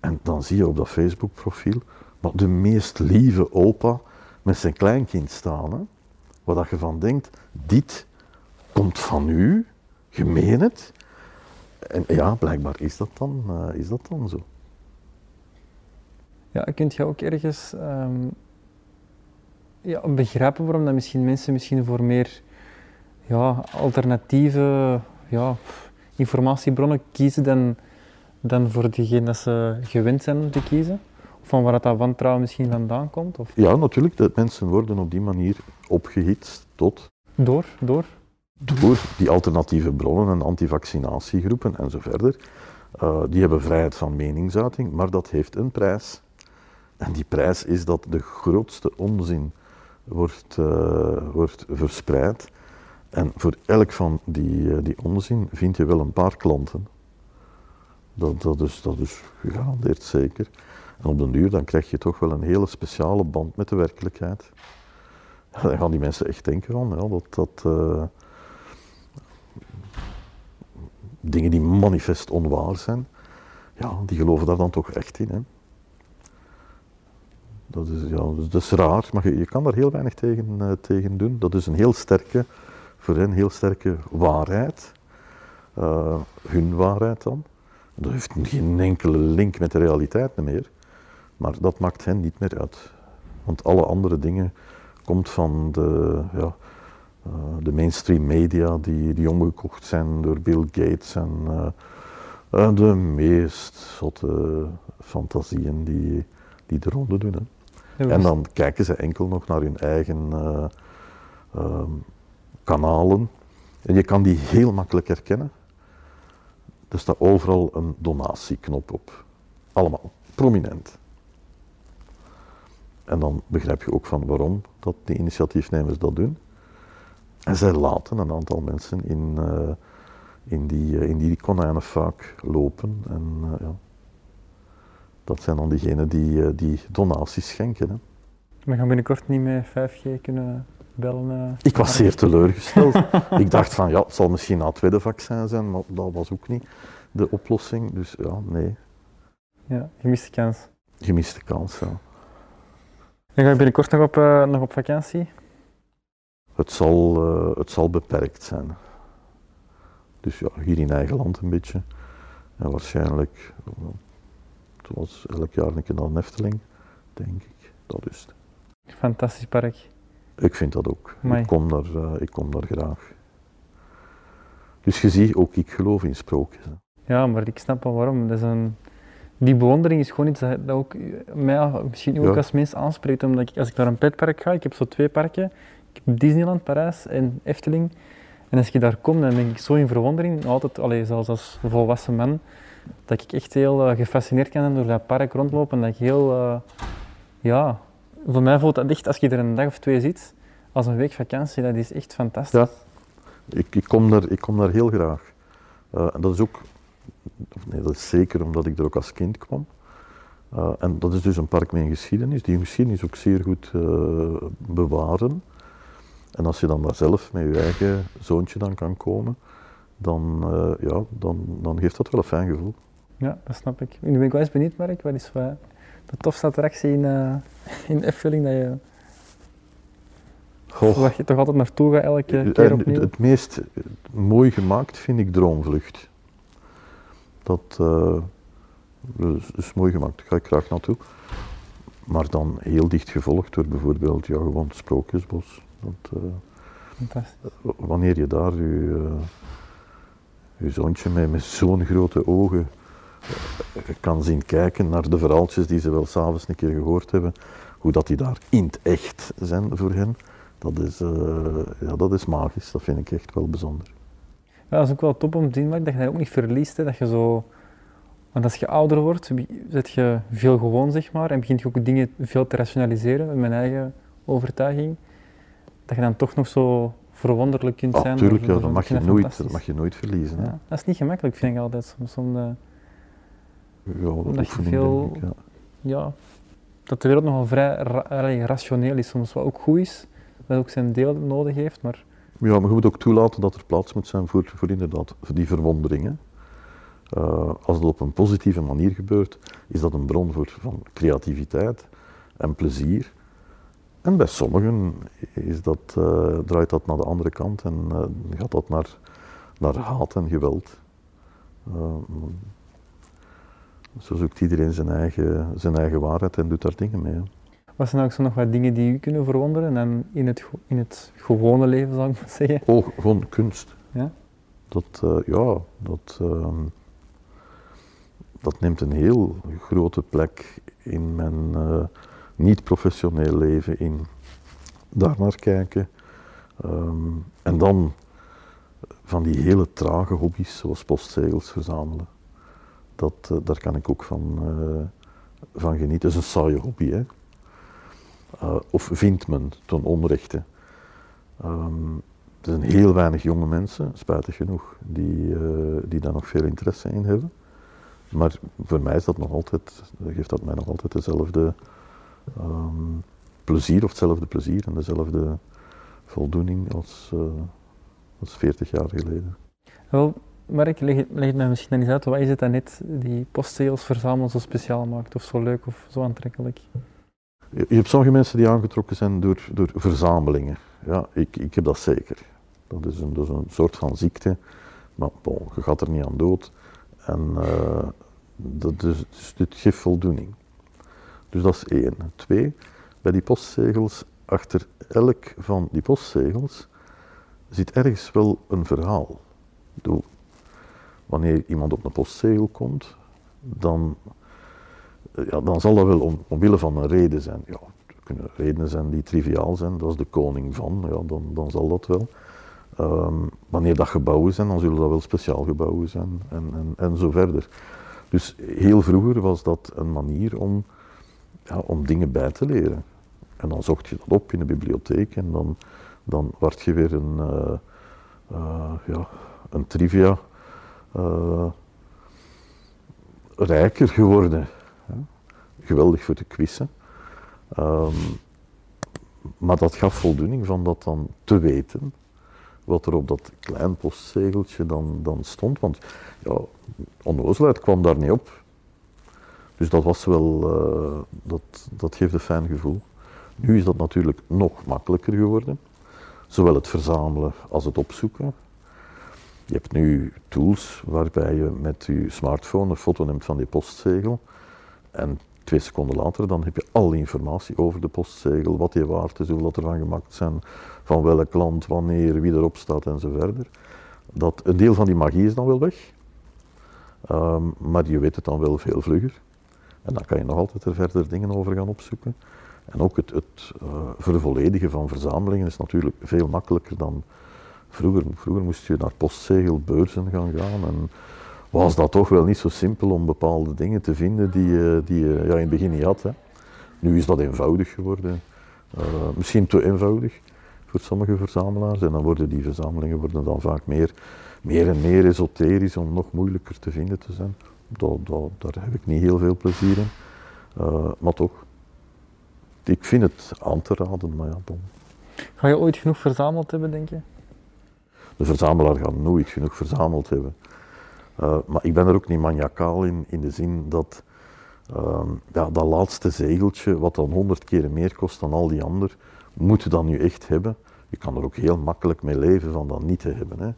en dan zie je op dat Facebook-profiel maar de meest lieve opa met zijn kleinkind staan. Hè? waar dat je van denkt, dit komt van u, je meent het. En ja, blijkbaar is dat dan, uh, is dat dan zo. Ja, kunt je ook ergens um, ja, begrijpen waarom dat misschien mensen misschien voor meer ja, alternatieve ja, informatiebronnen kiezen dan, dan voor diegene dat ze gewend zijn om te kiezen? van waar dat wantrouwen misschien vandaan komt? Of? Ja, natuurlijk. Dat mensen worden op die manier opgehitst tot... Door? Door? Door die alternatieve bronnen en antivaccinatiegroepen en zo verder. Uh, die hebben vrijheid van meningsuiting, maar dat heeft een prijs. En die prijs is dat de grootste onzin wordt, uh, wordt verspreid. En voor elk van die, uh, die onzin vind je wel een paar klanten. Dat, dat, is, dat is gegarandeerd zeker. En op den duur dan krijg je toch wel een hele speciale band met de werkelijkheid. Ja, dan gaan die mensen echt denken van, ja, dat, dat eh, dingen die manifest onwaar zijn, ja, die geloven daar dan toch echt in. Hè. Dat is, ja, dat is raar, maar je, je kan daar heel weinig tegen, eh, tegen doen. Dat is een heel sterke, voor hen heel sterke waarheid. Eh, hun waarheid dan. Dat heeft geen enkele link met de realiteit meer. Maar dat maakt hen niet meer uit. Want alle andere dingen komt van de, ja, eh, de mainstream media die, die omgekocht zijn door Bill Gates en eh, eh, de meest zotte fantasieën die, die de ronde doen. Hè. Ja, En dan kijken ze enkel nog naar hun eigen eh, ehm, kanalen. En je kan die heel makkelijk herkennen. Er staat overal een donatieknop op. Allemaal, prominent. En dan begrijp je ook van waarom dat die initiatiefnemers dat doen. En zij laten een aantal mensen in, eh, in, die, eh, in die lopen. En eh, ja, dat zijn dan diegenen die, die donaties schenken. Hè. We gaan binnenkort niet met 5G kunnen bellen. Ik was zeer teleurgesteld. ik dacht van ja, het zal misschien na het tweede vaccin zijn, maar dat was ook niet de oplossing. Dus ja, nee, Ja, gemiste kans. gemiste kans. Ja. En ga je binnenkort nog op, nog op vakantie? Het, zal, eh, het zal beperkt zijn. Dus ja, hier in eigen land een beetje. En waarschijnlijk, eh, zoals elk jaar een keer naar een Efteling, denk ik. Dat is het. Fantastisch park. Ik vind dat ook. Amai. Ik kom, daar, eh, ik kom daar graag. Dus je ziet, ook ik geloof in sprookjes. hè. Ja, maar ik snap wel waarom. Dat is een... Die bewondering is gewoon iets dat, dat ook mij misschien ook Ja. als mens aanspreekt. Omdat ik, als ik naar een petpark ga, ik heb zo twee parken. Disneyland Parijs en Efteling. En als je daar komt, dan denk ik zo in verwondering, altijd, allee, zelfs als volwassen man, dat ik echt heel eh, gefascineerd kan zijn door dat park rondlopen. En dat ik heel, eh, ja, voor mij voelt dat echt, als je er een dag of twee zit, als een week vakantie, dat is echt fantastisch. Ja. Ik, ik, kom daar, ik kom daar heel graag. Eh, en dat is ook, of nee, dat is zeker omdat ik er ook als kind kwam. En dat is dus een park met een geschiedenis, die geschiedenis ook zeer goed bewaren. En als je dan daar zelf met je eigen zoontje dan kan komen, dan, eh, ja, dan, dan geeft dat wel een fijn gevoel. Ja, dat snap ik. Nu ben ik wel eens benieuwd, Mark. Wat is wat de tofste attractie in, eh in Efteling dat je, Goh, waar je toch altijd naartoe gaat elke Eh, keer het, opnieuw? het meest mooi gemaakt vind ik Droomvlucht. Dat is, is mooi gemaakt, daar ga ik graag naartoe. Maar dan heel dicht gevolgd door bijvoorbeeld ja, gewoon het Sprookjesbos. Dat, eh, wanneer je daar je, eh, je zoontje met, met zo'n grote ogen eh, kan zien kijken naar de verhaaltjes die ze wel s'avonds een keer gehoord hebben, hoe dat die daar in het echt zijn voor hen, dat is, ja, dat is magisch. Dat vind ik echt wel bijzonder. Ja, dat is ook wel top om te zien, Mark, dat je dat ook niet verliest. Hè, dat je zo... Want als je ouder wordt, zet je veel gewoon, zeg maar, en begint je ook dingen veel te rationaliseren, met mijn eigen overtuiging. Dat je dan toch nog zo verwonderlijk kunt zijn. Natuurlijk, ja, dat, mag je vind nooit, dat mag je nooit verliezen. hè. Ja, dat is niet gemakkelijk, vind ik altijd. Soms, soms, eh, Ja, dat je oefening, veel- ik, ja. ja, dat de wereld nogal vrij ra rationeel is, soms wat ook goed is, dat ook zijn deel nodig heeft, maar Ja, maar je moet ook toelaten dat er plaats moet zijn voor, voor inderdaad voor die verwonderingen. Eh, als dat op een positieve manier gebeurt, is dat een bron voor, van creativiteit en plezier. En bij sommigen is dat, eh, draait dat naar de andere kant en eh, gaat dat naar, naar haat en geweld. Eh, zo zoekt iedereen zijn eigen, zijn eigen waarheid en doet daar dingen mee. hè. wat zijn ook zo nog wat dingen die u kunnen verwonderen en in het, in het gewone leven, zou ik maar zeggen? Oh, gewoon kunst. Ja? Dat, ja, dat, ehm, dat neemt een heel grote plek in mijn niet-professioneel leven in. Daar naar kijken. Ehm, en dan van die hele trage hobby's, zoals postzegels verzamelen. Dat, eh, daar kan ik ook van, eh, van genieten. Dat is een saaie hobby, hè. Eh, of vindt men ten onrechte. Ehm, er zijn heel weinig jonge mensen, spijtig genoeg, die, die daar nog veel interesse in hebben. Maar voor mij is dat nog altijd, geeft dat mij nog altijd dezelfde ehm, plezier of hetzelfde plezier en dezelfde voldoening als, eh, als 40 jaar geleden. Wel, Mark, leg, het- leg het mij misschien dan eens uit. Wat is het dan net die postzegels verzamelen zo speciaal maakt? Of zo leuk of zo aantrekkelijk? Je je hebt sommige mensen die aangetrokken zijn door, door verzamelingen. Ja, ik, ik heb dat zeker. Dat is, een, dat is een soort van ziekte, maar bon, je gaat er niet aan dood. En eh, dat is, dus dit geeft voldoening. Dus dat is één. Twee, bij die postzegels, achter elk van die postzegels zit ergens wel een verhaal. Wanneer iemand op een postzegel komt, dan ja, dan zal dat wel om, omwille van een reden zijn. Ja, er kunnen redenen zijn die triviaal zijn, dat is de koning van, ja, dan, dan zal dat wel. Ehm, wanneer dat gebouwen zijn, dan zullen dat wel speciaal gebouwen zijn en, en, en zo verder. Dus heel vroeger was dat een manier om, om dingen bij te leren. En dan zocht je dat op in de bibliotheek en dan, dan werd je weer een, eh, eh, ja, een trivia eh, rijker geworden geweldig voor de quizzen. Ehm, maar dat gaf voldoening van dat dan te weten, wat er op dat klein postzegeltje dan, dan stond. Want ja, onnozelheid kwam daar niet op. Dus dat was wel, eh, dat, dat geeft een fijn gevoel. Nu is dat natuurlijk nog makkelijker geworden. Zowel het verzamelen als het opzoeken. Je hebt nu tools waarbij je met je smartphone een foto neemt van die postzegel. En twee seconden later dan heb je alle informatie over de postzegel, wat die waard is, hoeveel dat ervan gemaakt zijn, van welk land, wanneer, wie erop staat en verder. Dat, een deel van die magie is dan wel weg, Ehm, maar je weet het dan wel veel vlugger. En dan kan je nog altijd er verder dingen over gaan opzoeken. En ook het, het eh, vervolledigen van verzamelingen is natuurlijk veel makkelijker dan vroeger. Vroeger moest je naar postzegelbeurzen gaan gaan en was dat toch wel niet zo simpel om bepaalde dingen te vinden die je, die je ja, in het begin niet had. Hè. Nu is dat eenvoudig geworden. Eh, misschien te eenvoudig voor sommige verzamelaars. En dan worden die verzamelingen worden dan vaak meer, meer en meer esoterisch om nog moeilijker te vinden te zijn. Dat, dat, daar heb ik niet heel veel plezier in. Eh, maar toch, ik vind het aan te raden, maar ja, bon. Ga je ooit genoeg verzameld hebben, denk je? De verzamelaar gaat nooit genoeg verzameld hebben. Uh, maar ik ben er ook niet maniacaal in, in de zin dat uh, ja, dat laatste zegeltje, wat dan honderd keer meer kost dan al die anderen, moet je dan nu echt hebben. Je kan er ook heel makkelijk mee leven van dat niet te hebben. Hè.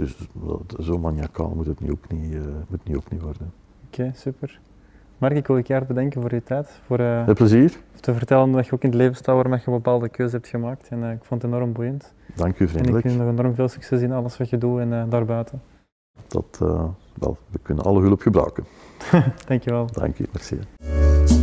Dus dat, zo maniacaal moet het nu ook niet, uh, moet nu ook niet worden. Oké, okay, super. Mark, ik wil je keihard bedanken voor je tijd. Voor Met plezier. te vertellen dat je ook in het leven staat waarmee je een bepaalde keuze hebt gemaakt. En ik vond het enorm boeiend. Dank u vriendelijk. En ik wens nog enorm veel succes in alles wat je doet en daarbuiten. Dat, uh, wel, we kunnen alle hulp gebruiken. Dankjewel. Dank je, merci.